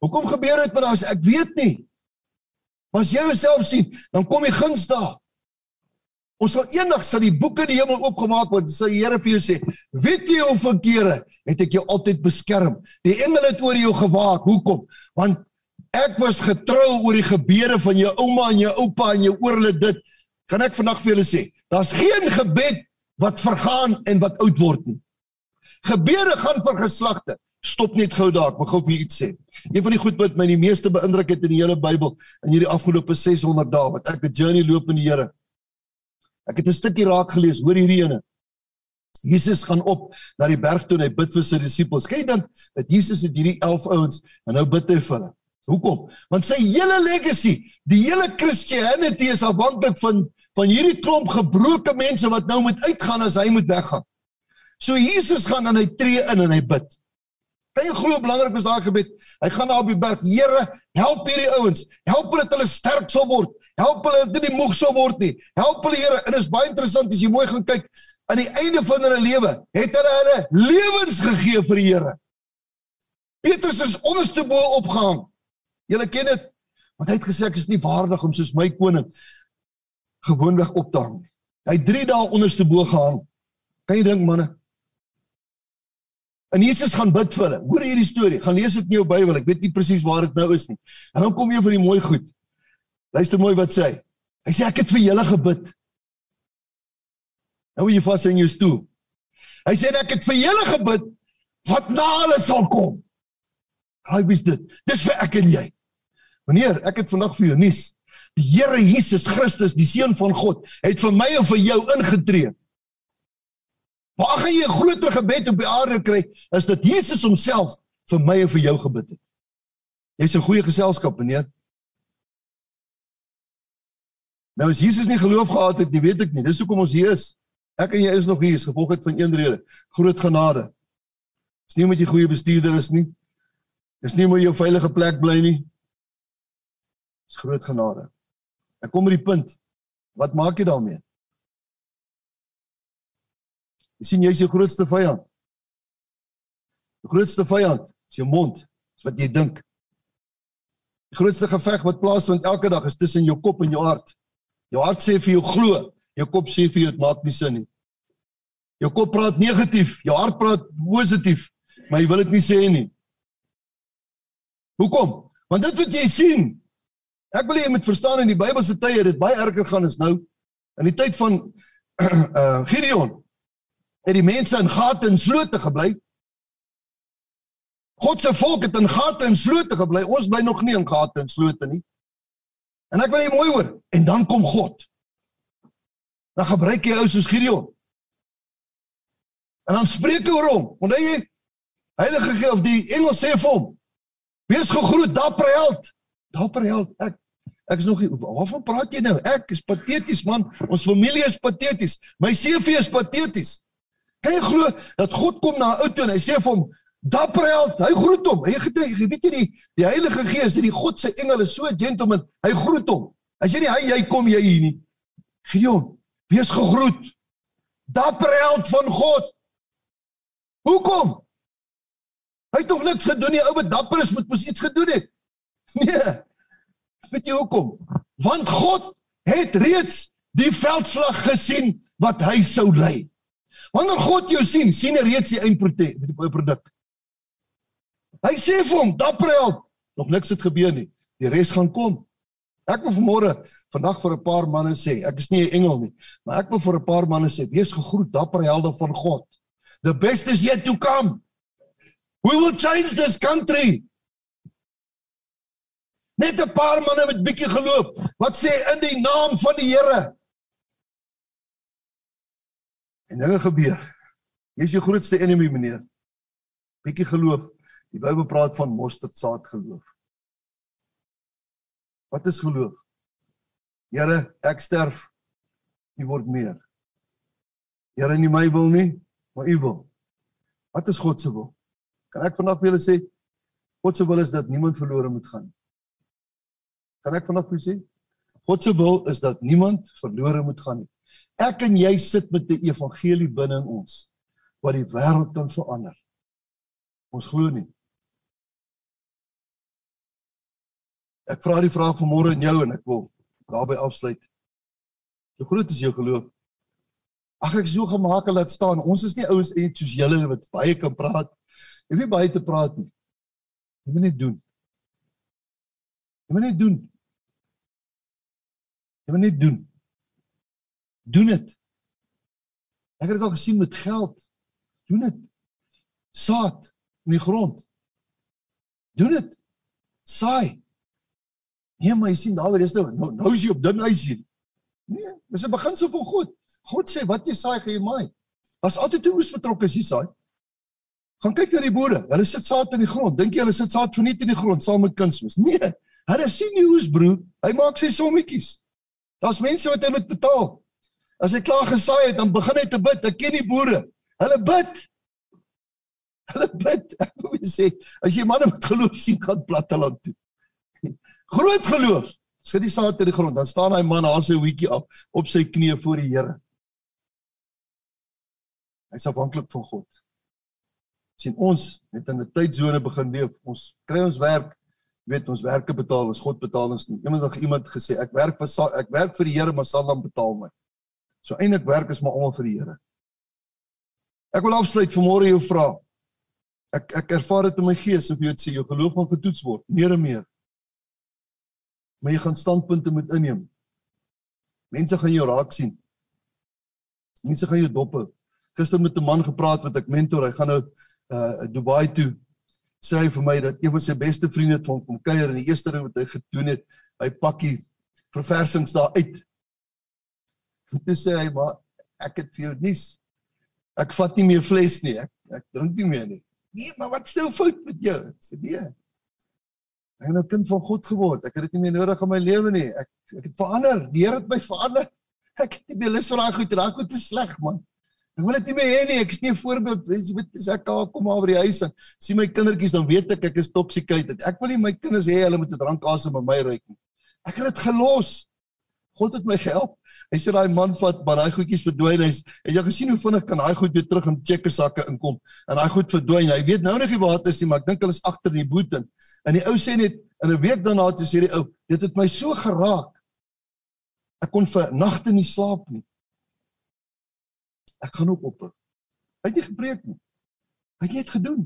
Hoekom gebeur dit met ons? Ek weet nie. Maar as jy jouself sien, dan kom die guns daar. Ons sal eendag sal die boeke in die hemel oopgemaak word. Sal die Here vir jou sê: "Weet jy hoe verkeerde het ek jou altyd beskerm? Die engele het oor jou gewaak. Hoekom? Want ek was getrou oor die gebede van jou ouma en jou oupa en jou oor hulle dit kan ek vandag vir julle sê, daar's geen gebed wat vergaan en wat oud word nie. Gebede gaan vir geslagte. Stop net gou daar, ek wil gou vir iets sê. Een van die goed wat my die meeste beïndruk het in die hele Bybel in hierdie afgelope 600 dae wat ek 'n journey loop in die Here. Ek het 'n stukkie raak gelees, hoor hierdie ene. Jesus gaan op na die berg toe en hy bid vir sy disippels. Kyk dan dat Jesus het hierdie 11 ouens en nou bid hy vir hulle. Hoekom? Want sy hele legacy, die hele Christianity is afhanklik van van hierdie klomp gebroke mense wat nou moet uitgaan as hy moet weggaan. So Jesus gaan en hy tree in en hy bid. Kan jy glo belangrik is daai gebed? Hy gaan daar op die berg, Here, help hierdie ouens. Help hulle dat hulle sterk sal word. Help hulle dat hulle nie moeg sal word nie. Help hulle, Here. En dit is baie interessant as jy mooi gaan kyk aan die einde van hulle lewe, het hulle hulle lewens gegee vir die Here. Petrus is onderste bo opgehang. Julle ken dit. Want hy het gesê ek is nie waardig om soos my koning gewoonweg op te hang. Hy 3 dae onderste bo gehang. Kan jy dink manne? En Jesus gaan bid vir hulle. Hoor hierdie storie. Gaan lees dit in jou Bybel. Ek weet nie presies waar dit nou is nie. En dan kom jy vir die mooi goed. Luister mooi wat sê hy. Hy sê ek het vir julle gebid. Nou jy vas in jou stoel. Hy sê ek het vir julle gebid wat na hulle sal kom. Hy wys dit. Dis vir ek en jy. Meneer, ek het vandag vir jou nuus. Die Here Jesus Christus, die seun van God, het vir my en vir jou ingetree. Waar gaan jy 'n groter gebed op die aarde kry as dat Jesus homself vir my en vir jou gebid het? Jy's 'n goeie geselskap, meneer. Nou as Jesus nie geloof gehad het nie, weet ek nie. Dis hoekom ons hier is. Ek en jy is nog hier, is gevolg het van een rede. Groot genade. Dis nie omdat jy goeie bestuurder is nie. Dis nie omdat jy 'n veilige plek bly nie. Dis groot genade. Ek kom by die punt. Wat maak jy daarmee? Jy sien jy's jou grootste vyand. Die grootste vyand is jou mond, is wat jy dink. Die grootste geveg wat plaasvind elke dag is tussen jou kop en jou hart. Jou hart sê vir jou glo, jou kop sê vir jou dit maak nie sin nie. Jou kop praat negatief, jou hart praat positief, maar jy wil dit nie sê nie. Hoekom? Want dit wat jy sien. Ek wil jy moet verstaan in die Bybelse tye dit baie erger gaan as nou. In die tyd van uh (clears throat) Gideon het die mense in gate en slote gebly. God se volk het in gate en slote gebly. Ons bly nog nie in gate en slote nie. En ek wil jy mooi hoor. En dan kom God. Dan gebruik hy ou soos Gideon. En dan spreek hy oor hom. Want hy Heilige Gees of die engel sê vir hom: "Wees gegroet, dapper held." Dapper held. Ek ek is nog waarvan praat jy nou? Ek is pateties man. Ons familie is pateties. My CV is pateties. Kan jy glo dat God kom na 'n ou toe en hy sê vir hom: Dapper held, hy groet hom. Hy gedink, jy weet jy die die Heilige Gees, die God se engel is so gentleman. Hy groet hom. Hy sê nie hy jy kom jy hier nie. Gideon, wees gegroet. Dapper held van God. Hoekom? Hy het nog niks gedoen nie. Ou wat dapper is, moet mos iets gedoen het. Nee. Weet jy hoekom? Want God het reeds die veldslag gesien wat hy sou lei. Wanneer God jou sien, sien hy reeds die eindproduk. Hy sê vir hom, dapper held, nog niks het gebeur nie. Die res gaan kom. Ek wil vanmôre vandag vir 'n paar manne sê, ek is nie 'n engel nie, maar ek wil vir 'n paar manne sê, wees gegroet dapper helde van God. The best is yet to come. We will change this country. Net 'n paar manne met bietjie geloof wat sê in die naam van die Here. En dinge gebeur. Jy's jou grootste enemy, meneer. Bietjie geloof Die Bybel praat van mosterdsaad geloof. Wat is geloof? Here, ek sterf. U word meer. Here, nie my wil nie, maar u wil. Wat is God se wil? Kan ek vandag vir julle sê God se wil is dat niemand verlore moet gaan nie. Kan ek julle sê God se wil is dat niemand verlore moet gaan nie. Ek en jy sit met die evangelie binne in ons wat die wêreld kan verander. Ons glo nie. Ek vra die vraag vanmôre aan jou en ek wil daarby afsluit. Hoe groot is jou geloof? Ag ek so gemaak laat staan. Ons is nie ouens en soos julle wat baie kan praat. Jy weet baie te praat nie. Jy moet net doen. Jy moet net doen. Jy moet net doen. Doen dit. Ek het dit al gesien met geld. Doen dit. Saad in die grond. Doen dit. Saai. Nee, maar jy sien Dawid is nou nou, nou is hy op dun ys hier. Nee, dis 'n beginsel van God. God sê wat jy saai, gaan jy maai. Was altyd toe moes betrokke as jy saai. Gaan kyk na die boere. Hulle sit saad in die grond. Dink jy hulle sit saad verniet in die grond saam met kunsmis? Nee. Hulle sien nie hoe's broer. Hy maak sy sommetjies. Daar's mense wat hy moet betaal. As hy klaar gesaai het, dan begin hy te bid. Ek ken die boere. Hulle bid. Hulle bid. Ek wil sê, as jy manne met geloof sien gaan platteland toe. (laughs) Groot geloof. Sit die saad in die grond, dan staan hy man haar sy hoetjie af op sy knieë voor die Here. Hy's afhanklik van God. sien ons het in 'n tydsone begin leef. Ons kry ons werk, weet ons werke betaal, ons God betaal ons nie. Het iemand gesê ek werk vir ek werk vir die Here, maar sal dan betaal my. So eintlik werk is maar almal vir die Here. Ek wil afsluit vanmôre jou vra. Ek ek ervaar dit in my gees of jy dit sê jou geloof gaan getoets word, meer en meer maar jy gaan standpunte moet inneem. Mense gaan jou raak sien. Mense gaan jou dop hou. Gister met 'n man gepraat wat ek mentor, hy gaan nou uh Dubai toe. Sê hy vir my dat een van sy beste vriende van kom kuier en die eerste ding wat hy gedoen het, hy pakkie verversings daar uit. Toe sê hy maar ek het vir jou nuus. Ek vat nie meer vleis nie. Ek ek drink nie meer nie. Nee, maar wat stel fout met jou? Sê nee. Ek het 'n kind van God geword. Ek het dit nie meer nodig in my lewe nie. Ek ek het verander. Die Here het my verander. Ek het nie meer lus vir daai goed. Daai goed is sleg, man. Ek wil dit nie meer hê nie. Ek is nie 'n voorbeeld. Jy weet, as ek daar kom oor die huis en sien my kindertjies, dan weet ek ek is toksikated. Ek wil nie my kinders hê hulle moet 'n drankasem by my ruik nie. Ek het dit gelos. God het my gehelp. Hy sê daai man vat maar daai goedjies verdwyn. Hy het jy gesien hoe vinnig kan daai goed weer terug in checkersakke inkom en daai goed verdwyn. Hy weet nou nog nie waar dit is nie, maar ek dink hulle is agter die boot in. En die ou sê net in 'n week daarna toe sê die ou, dit het my so geraak. Ek kon vir nagte nie slaap nie. Ek gaan ook op. Hy het nie gepreek nie. Hy het net gedoen.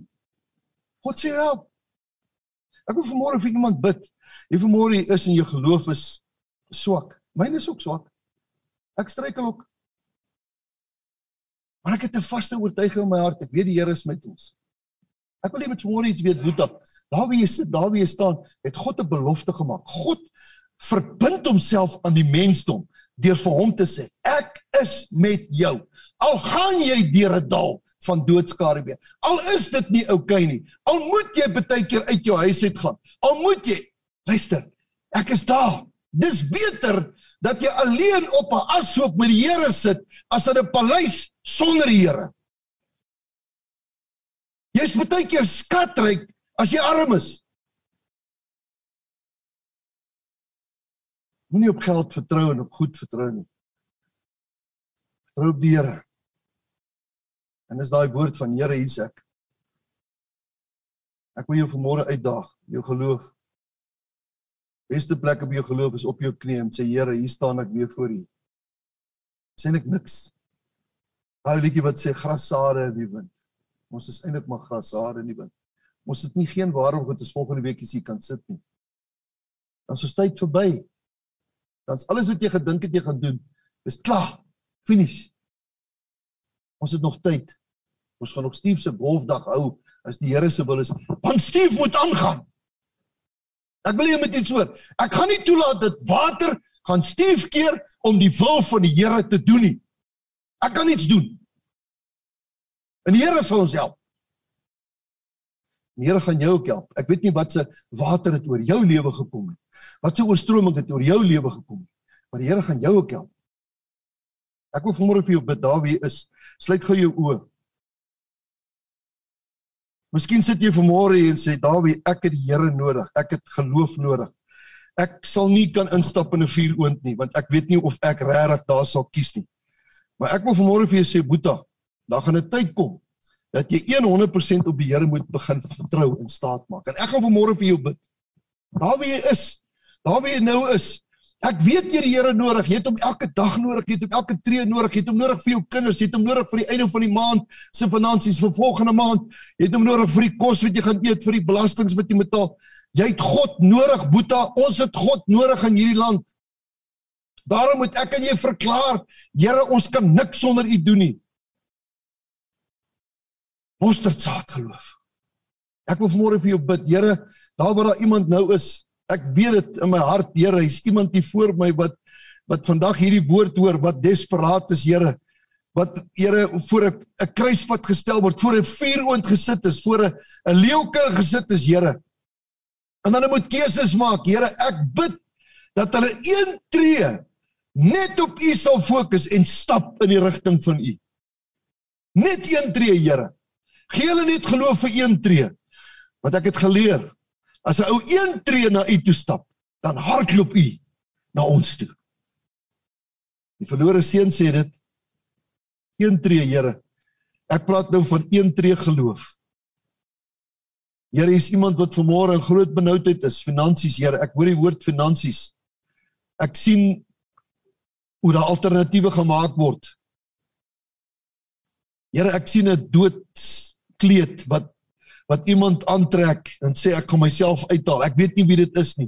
God sê help. Ek wil vanmôre vir iemand bid. Jy vanmôre is in jou geloof is swak. Myne is ook swak. Ek struikel ook. Maar ek het 'n vaste oortuiging in my hart. Ek weet die Here is met ons. Ek wil net vanmôre iets weet, Boeta. Daar wie jy sit, daar wie jy staan, het God 'n belofte gemaak. God verbind homself aan die mensdom deur vir hom te sê, ek is met jou. Al gaan jy deur 'n dal van doodskare. Al is dit nie oukei okay nie. Al moet jy baie keer uit jou huis uit gaan. Al moet jy luister, ek is daar. Dis beter dat jy alleen op 'n ashoop met die Here sit as in 'n paleis sonder die Here. Jy's baie keer skatryk as jy arm is. Moenie op geld vertrou en op goed vertrou nie. Vertrou op die Here. En dis daai woord van Here hier's ek. Ek wil jou vanmôre uitdaag, jou geloof. Beste plek op jou geloof is op jou knie en sê Here, hier staan ek weer voor U. Sê net niks. Daai liedjie wat sê grassare in die wind. Ons is eintlik maar grassare in die wind. Ons het nie geen waarom om te volgende week hier kan sit nie. Dan is ons tyd verby. Dan is alles wat jy gedink het jy gaan doen, is klaar. Finish. Ons het nog tyd. Ons gaan nog Steve se golfdag hou as die Here se wil is. Want Steve moet aangaan. Ek wil jy met iets hoor. Ek gaan nie toelaat dat water gaan Steve keer om die wil van die Here te doen nie. Ek kan niks doen. En die Here sal ons help. Die Here gaan jou ook help. Ek weet nie wat se water het oor jou lewe gekom het. Wat se oorstroming het oor jou lewe gekom het. Maar die Here gaan jou ook help. Ek wil vanmôre vir jou bid daar wie is. Sluit gou jou oë. Miskien sit jy vanmôre hier en sê Dawie, ek het die Here nodig. Ek het geloof nodig. Ek sal nie kan instap in 'n vuuroond nie want ek weet nie of ek regtig daar sal kies nie. Maar ek wil vanmôre vir jou sê Boeta, daar gaan 'n tyd kom dat jy 100% op die Here moet begin vertrou en staat maak. En ek gaan vanmôre vir jou bid. Daar wie jy is, daar wie jy nou is, Ek weet jy die Here nodig. Jy het hom elke dag nodig. Jy het hom elke tree nodig. Jy het hom nodig vir jou kinders. Jy het hom nodig vir die einde van die maand se finansies vir volgende maand. Jy het hom nodig vir die kos wat jy gaan eet, vir die belastings wat jy betaal. Jy het God nodig, Boeta. Ons het God nodig in hierdie land. Daarom moet ek aan jou verklaar, Here, ons kan niks sonder U doen nie. Mosterdsaad geloof. Ek wil vanmôre vir jou bid, Here, daar waar daar iemand nou is ek weet dit in my hart, Here, hier's iemand hier voor my wat wat vandag hierdie woord hoor wat desperaat is, Here. Wat Here voor 'n 'n kruispad gestel word, voor 'n vuuroond gesit is, voor 'n 'n leeuke gesit is, Here. En dan moet keuses maak, Here. Ek bid dat hulle een tree net op U sal fokus en stap in die rigting van U. Net een tree, Here. Gee hulle net geloof vir een tree. Want ek het geleer As 'n ou een tree na u toe stap, dan hardloop u na ons toe. Die verlore seun sê dit een tree, Here. Ek praat nou van een tree geloof. Here, is iemand wat vanmôre in groot benoudheid is, finansies, Here. Ek hoor die woord finansies. Ek sien hoe daar alternatiewe gemaak word. Here, ek sien 'n doodskleed wat wat iemand aantrek en sê ek gaan myself uithaal. Ek weet nie wie dit is nie.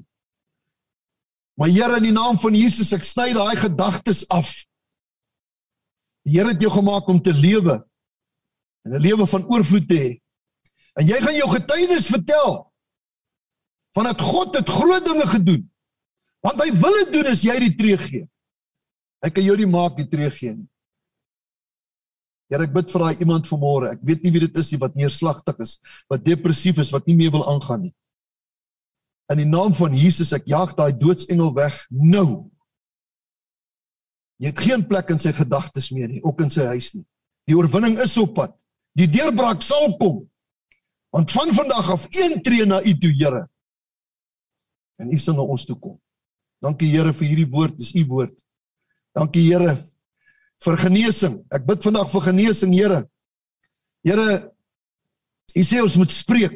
Maar Here in die naam van Jesus, ek sny daai gedagtes af. Die Here het jou gemaak om te lewe en 'n lewe van oorvloed te hê. En jy gaan jou getuienis vertel van dat God het groot dinge gedoen. Want hy wil dit doen as jy die tree gee. Hy kan jou nie maak die tree gee nie. Here, ek bid vir daai iemand vanmôre. Ek weet nie wie dit is nie wat neerslagtig is, wat depressief is, wat nie meer wil aangaan nie. In die naam van Jesus, ek jaag daai doodsengel weg nou. Jy het geen plek in sy gedagtes meer nie, ook in sy huis nie. Die oorwinning is op pad. Die deurbraak sal kom. Want van vandag af een tree na U toe, Here. En U sal na ons toe kom. Dankie Here vir hierdie woord, dis U woord. Dankie Here vir genesing. Ek bid vandag vir genesing, Here. Here, U sê ons moet spreek.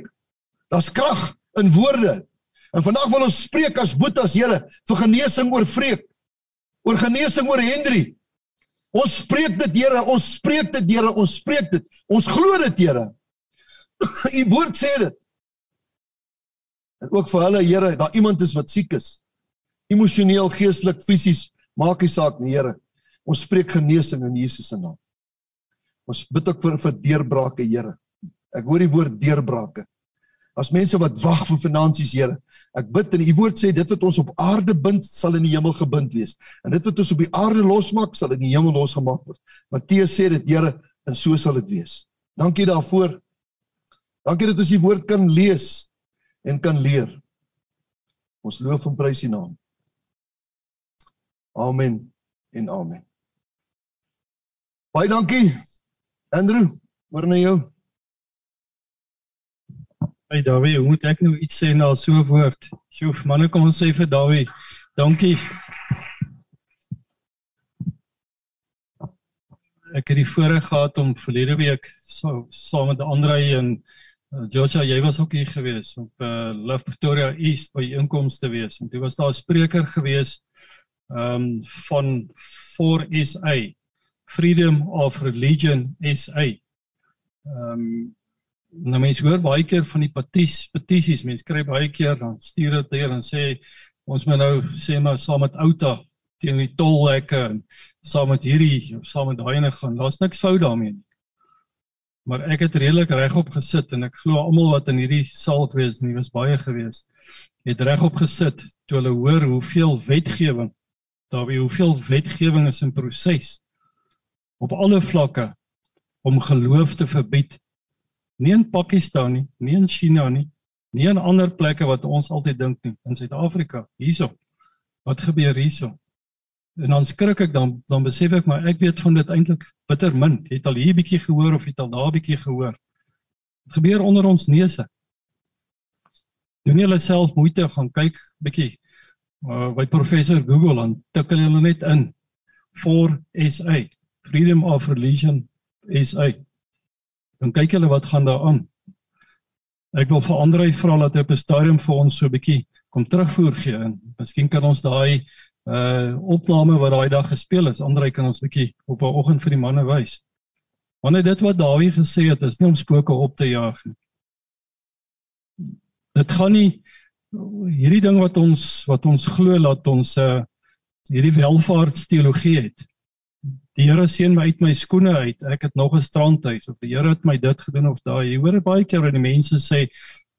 Daar's krag in woorde. En vandag wil ons spreek as boetas, Here, vir genesing oor vreek. oor genesing oor Henry. Ons spreek dit Here, ons spreek dit Here, ons spreek dit. Ons glo dit Here. U woord sê dit. En ook vir hulle Here, daar iemand is wat siek is. Emosioneel, geestelik, fisies, maak nie saak nie Here. Ons spreek genesing in Jesus se naam. Ons bid ook vir vir deurbrake Here. Ek hoor die woord deurbrake. As mense wat wag vir finansies, Here. Ek bid en u woord sê dit wat ons op aarde bind, sal in die hemel gebind wees. En dit wat ons op die aarde losmaak, sal in die hemel losgemaak word. Matteus sê dit, Here, en so sal dit wees. Dankie daarvoor. Dankie dat ons die woord kan lees en kan leer. Ons loof en prys U naam. Amen en amen. Baie dankie. Andrew, oor na jou. Hey Dawie, hoe moet ek nou iets sê na so 'n woord? Sjoef, manne kom ons sê vir Dawie. Dankie. Ek het die voorreg gehad om verlede week so saam met Andre en uh, Georgia, jy was ook hier gewees op uh, Love Pretoria East by inkomste wees en toe was daar 'n spreker gewees um van 4SA Freedom of Religion SA. Um nou mense hoor baie keer van die petis, petisies, mense kry baie keer dan stuur dit hier en sê ons moet nou sê maar saam met Outa teen die tolhekke en saam met hierdie of saam met daai ene gaan. Daar's niks fout daarmee nie. Maar ek het redelik regop gesit en ek glo almal wat in hierdie saal gewees het, was baie gewees, het regop gesit toe hulle hoor hoeveel wetgewing daar wie hoeveel wetgewing is in proses op alle vlakke om geloof te verbied nie in Pakistan nie, nie in China nie, nie in ander plekke wat ons altyd dink nie, in Suid-Afrika, hierso. Wat gebeur hierso? En dan skrik ek dan dan besef ek maar ek weet van dit eintlik bitter min. Jy het al hier bietjie gehoor of jy het al daar bietjie gehoor. Dit gebeur onder ons neuse. Doen julle self moeite gaan kyk bietjie uh, by professor Google dan tik hulle net in for SA Freedom of Religion SA dan kyk hulle wat gaan daar aan. Ek wil vir Andre vra dat hy op 'n stadium vir ons so 'n bietjie kom terugvoer gee en miskien kan ons daai uh opname wat daai dag gespeel is, Andre kan ons bietjie op 'n oggend vir die manne wys. Wanneer dit wat Dawie gesê het, is nie om spooke op te jaag nie. Dit gaan nie hierdie ding wat ons wat ons glo dat ons uh hierdie welvaartsteologie het. Die Here seën my uit my skoene uit. Ek het nog 'n strandhuis of die Here het my dit gedoen of daai. Jy hoor baie keer wanneer die mense sê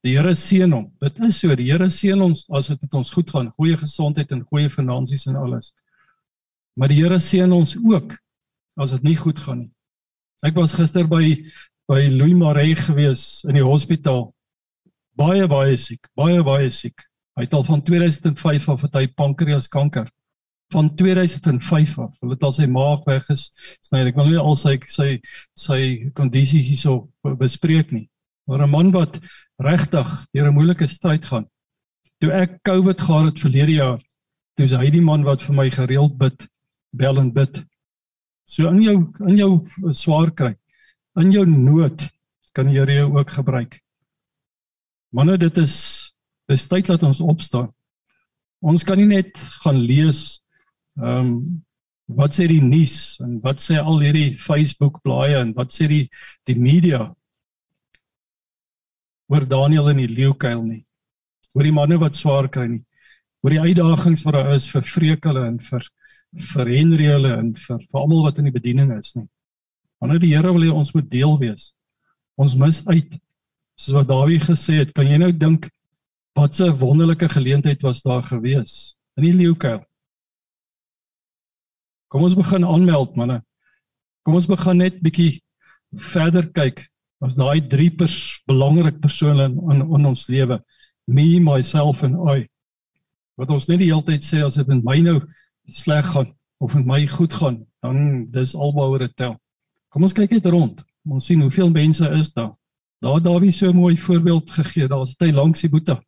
die Here seën hom. Dit is so, die Here seën ons as dit met ons goed gaan, goeie gesondheid en goeie finansies en alles. Maar die Here seën ons ook as dit nie goed gaan nie. Ek was gister by by Louis Maree gewees in die hospitaal. Baie baie siek, baie baie siek. Hy het al van 2005 af het hy pankreaskanker van 2005 af. Hulle het al sy maag weggesny. Ek wil nie al sy sy sy kondisies hierso bespreek nie. Maar 'n man wat regtig deur 'n moeilike stryd gaan. Toe ek COVID gehad het verlede jaar, toe is hy die man wat vir my gereeld bid, bel en bid. So in jou in jou swaar kry, in jou nood kan die Here jou ook gebruik. Manne, dit is dis tyd dat ons opstaan. Ons kan nie net gaan lees Ehm um, wat sê die nuus en wat sê al hierdie Facebook blaaie en wat sê die die media oor Daniel in die leeukuil nie. Oor die manne wat swaar kry nie. Oor die uitdagings wat daar is vir vreekele en vir vir Henry hulle en vir vir almal wat in die bediening is nie. Wanneer die Here wil hê ons moet deel wees. Ons mis uit. Soos wat Dawid gesê het, kan jy nou dink wat 'n wonderlike geleentheid was daar gewees in die leeukuil. Kom ons begin aanmeld manne. Kom ons begin net bietjie verder kyk. As daai drie pers belangrik persone in, in in ons lewe, me, myself en I. Wat ons net die hele tyd sê as dit met my nou sleg gaan of met my goed gaan, dan dis albehoor dit tel. Kom ons kyk net rond. Ons sien hoeveel mense is daar. Daar Dawie so mooi voorbeeld gegee. Daar's hy langs die boeta.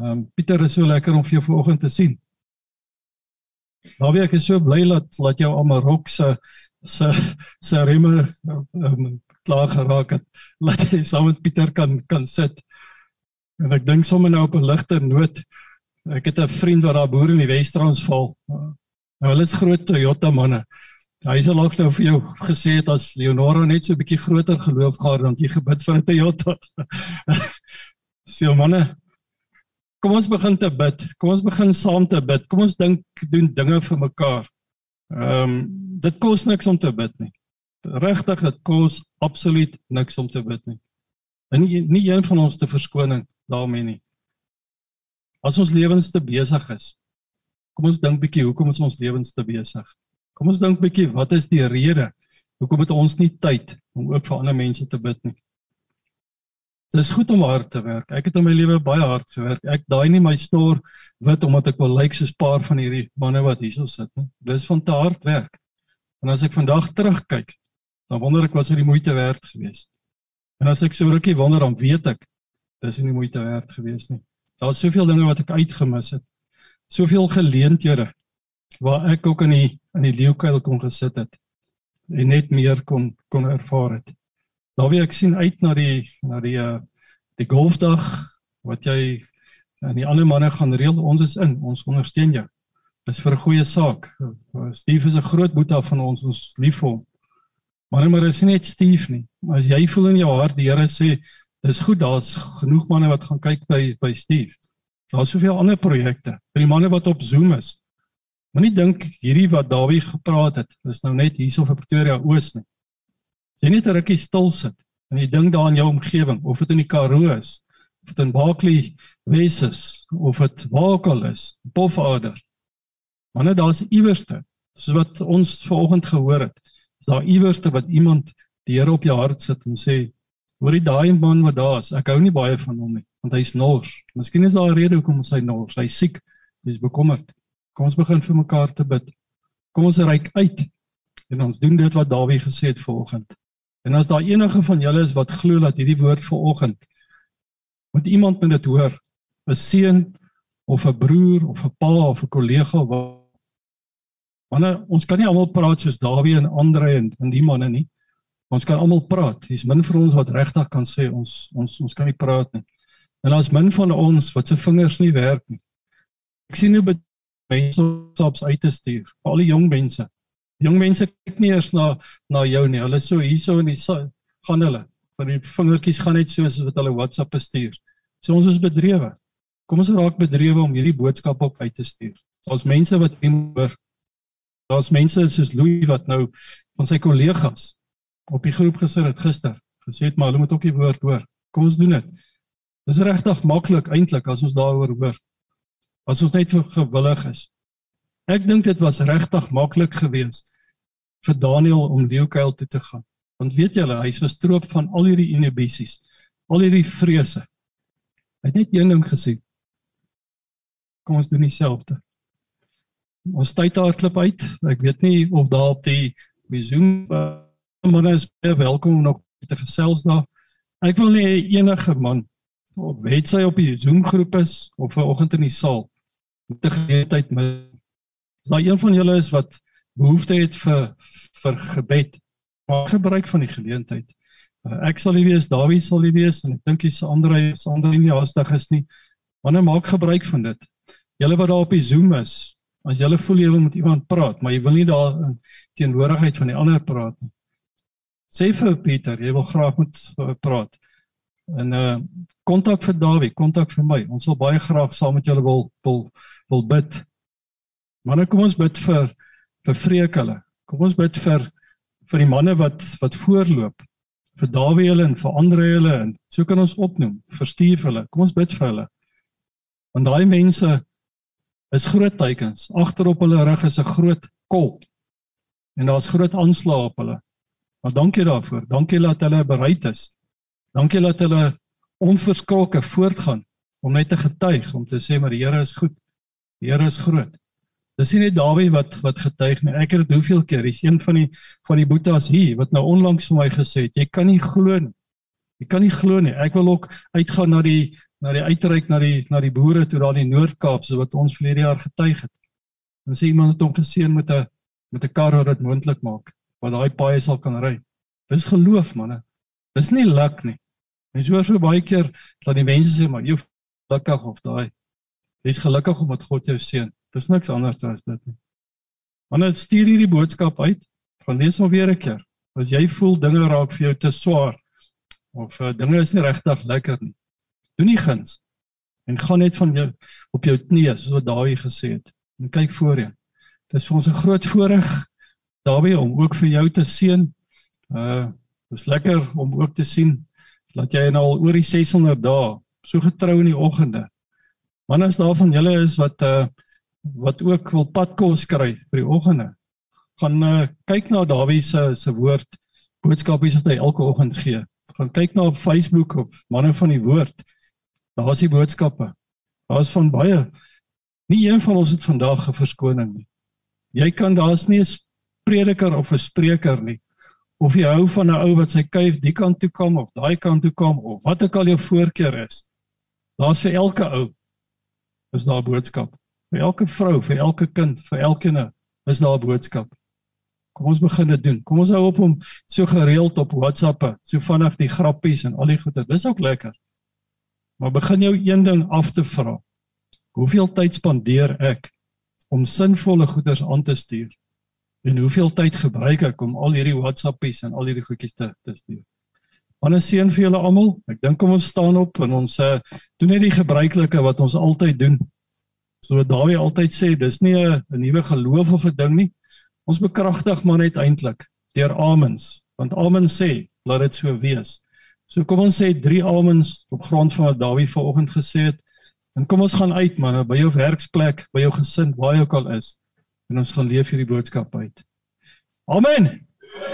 Ehm um, Pieter is so lekker om vir jou vanoggend te sien. Dawie ek is so bly dat dat jou Amarok se se se remme um, klaar geraak het. Laat jy saam met Pieter kan kan sit. En ek dink sommer nou op 'n ligte noot. Ek het 'n vriend wat daar boer in die Wes-Transvaal. Nou hulle is groot Toyota manne. Hy sal ook nou vir jou gesê het as Leonora net so 'n bietjie groter geloof gehad dan jy gebid vir 'n Toyota. (laughs) so manne, kom ons begin te bid. Kom ons begin saam te bid. Kom ons dink doen dinge vir mekaar. Ehm um, dit kos niks om te bid nie. Regtig, dit kos absoluut niks om te bid nie. En nie, nie een van ons te verskoning daarmee nie. As ons lewens te besig is. Kom ons dink bietjie hoekom is ons lewens te besig? Kom ons dink bietjie wat is die rede hoekom het ons nie tyd om ook vir ander mense te bid nie? Dis goed om hard te werk. Ek het in my lewe baie hard gewerk. Ek daai nie my stoor wit omdat ek wil lyk soos paar van hierdie manne wat hierso sit nie. Dis van te hard werk. En as ek vandag terugkyk, dan wonder ek was dit die moeite werd geweest. En as ek so rukkie wonder dan weet ek dis nie die moeite werd geweest nie. Daar's soveel dinge wat ek uitgemis het. Soveel geleenthede waar ek ook in die in die leeukuil kon gesit het en net meer kon kon ervaar het. Daar wie ek sien uit na die na die uh, die golfdag wat jy en die ander manne gaan reël ons is in ons ondersteun jou. Dis vir 'n goeie saak. Steve is 'n groot boetie van ons ons lief hom. Maar maar is net Steve nie. Maar as jy voel in jou hart die Here sê dis goed daar's genoeg manne wat gaan kyk by by Steve. Daar's soveel ander projekte. Vir die manne wat op Zoom is. Moenie dink hierdie wat Dawie gepraat het, is nou net hierso vir Pretoria Oos nie. As jy net 'n rukkie stil sit en jy dink daaraan jou omgewing, of dit in die Karoo is, of dit in Barkley Wes is, of dit Wakel is, Pofadder. Wanneer daar's iewerste, soos wat ons vanoggend gehoor het, is daar iewerste wat iemand die Here op jou hart sit en sê, hoor jy daai man wat daar is, ek hou nie baie van hom nie, want hy's nors. Miskien is daar 'n rede hoekom hy nors, hy's siek, hy's bekommerd. Kom ons begin vir mekaar te bid. Kom ons reik uit en ons doen dit wat Dawie gesê het vanoggend. En as daar enige van julle is wat glo dat hierdie woord vanoggend moet iemand met dit hoor, 'n seun of 'n broer of 'n pa of 'n kollega wat wanneer ons kan nie almal praat soos Dawie en Andre en en die manne nie. Ons kan almal praat. Dis min vir ons wat regtig kan sê ons ons ons kan nie praat nie. En daar's min van ons wat se vingers nie werk nie. Ek sien hoe mense sops uit te stuur vir al die jong mense. Jong mense kyk nie eers na na jou nie. Hulle so hierso in die gaan hulle van die vingertjies gaan net soos wat hulle WhatsApp bestuur. So ons is bedrewe. Kom ons raak bedrewe om hierdie boodskap op uit te stuur. Daar's mense wat hoor. Daar's mense soos Louis wat nou van sy kollegas op die groep gesit het gister. Gesê het maar hulle moet ook die woord hoor. Kom ons doen dit. Dis regtig maklik eintlik as ons daaroor hoor as ons net gewillig is. Ek dink dit was regtig maklik geweest vir Daniel om Leeukuil toe te gaan. Want weet julle, hy's verstroop van al hierdie inhibisies, al hierdie vrese. Hy het net een ding gesê. Kom ons doen dieselfde. Ons tyd hardloop uit. Ek weet nie of daar op die Zoom maar is baie welkom om nog te gesels daar. Ek wil nie enige man of het sy op die Zoom groep is of vanoggend in die saal met 'n geleentheid met as daar een van julle is wat behoefte het vir vir gebed maak gebruik van die geleentheid. Uh, ek sal nie wees Dawie sal nie wees en ek dink dis ander is ander nie haastig is nie. Wanneer maak gebruik van dit? Julle wat daar op die Zoom is as julle voel jy wil met iemand praat maar jy wil nie daar in teenwoordigheid van die ander praat nie. Sê vir Pieter jy wil graag met uh, praat. En uh kontak vir Dawie kontak vir my. Ons sal baie graag saam met julle wil wil wil bid. Nou kom ons bid vir vir vreek hulle. Kom ons bid vir vir die manne wat wat voorloop. Vir Dawie hulle en vir ander hulle en so kan ons opnoem. Verstuur hulle. Kom ons bid vir hulle. Want daai mense is groot teikens. Agterop hulle rug is 'n groot kol. En daar's groot aanslae op hulle. Maar dankie daarvoor. Dankie dat hulle bereid is. Dankie dat hulle onverskrokke voortgaan om net te getuig om te sê maar die Here is goed. Die Here is groot. Dis nie net Dawie wat wat getuig nie. Ek het dit hoeveel keer. Dis een van die van die boetas hier wat nou onlangs vir my gesê het, jy kan nie glo nie. Jy kan nie glo nie. Ek wil ook uitgaan na die na die uitreik na die na die boere toe daar in die Noord-Kaap so wat ons verlede jaar getuig het. Dan sê iemand het hom geseën met 'n met 'n kar wat dit moontlik maak wat daai paai sal kan ry. Dis geloof manne. Dis nie luk nie. Mens hoor so baie keer dat die mense sê maar jy gelukkig of daai Jy's gelukkig omdat God jou seën. Dis niks anders as dit nie. Wanneer stuur hierdie boodskap uit, gaan lees hom weer 'n keer. As jy voel dinge raak vir jou te swaar of uh, dinge is nie regtig lekker nie, doen nie guns en gaan net van jou op jou knieë soos wat Dawie gesê het en kyk voorheen. Dit is vir ons 'n groot voorreg Dawie om ook vir jou te seën. Uh dis lekker om ook te sien dat jy nou al oor die 600 dae so getrou in die oggende. Man as daar van julle is wat uh wat ook wil padkos kry vir die oggende. Gaan uh kyk na Dawie se se woord boodskapies wat hy elke oggend gee. Gaan kyk na op Facebook op manne van die woord. Daar's die boodskappe. Daar's van baie. Nie een van ons het vandag 'n verskoning nie. Jy kan daar's nie 'n prediker of 'n spreker nie of jy hou van 'n ou wat sy kuif die kant toe kom of daai kant toe kom of wat ook al jou voorkeur is. Daar's vir elke ou is daar boodskap. Vir elke vrou, vir elke kind, vir elkeen is daar 'n boodskap. Kom ons begin dit doen. Kom ons hou op om so gereeld op WhatsApp, so vanaf die grappies en al die goeie. Dis ook lekker. Maar begin jou een ding af te vra. Hoeveel tyd spandeer ek om sinvolle goeders aan te stuur? En hoeveel tyd gebruik ek om al hierdie WhatsAppies en al hierdie goedjies te te stuur? Wanneer seën vir julle almal. Ek dink kom ons staan op en ons uh, doen net die gebruikelike wat ons altyd doen. So Dawie altyd sê, dis nie 'n nuwe geloof of 'n ding nie. Ons bekragtig maar net eintlik deur amens, want amen sê, laat dit so wees. So kom ons sê drie amens op grond van wat Dawie vanoggend gesê het. En kom ons gaan uit man, by jou werksplek, by jou gesin, waar jy ook al is en ons gaan leef hierdie boodskap uit. Amen.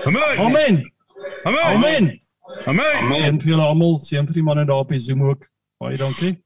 Amen. Amen. Amen. Amen. Amen. Seën vir julle almal, seën vir die manne daar op die Zoom ook. Baie dankie.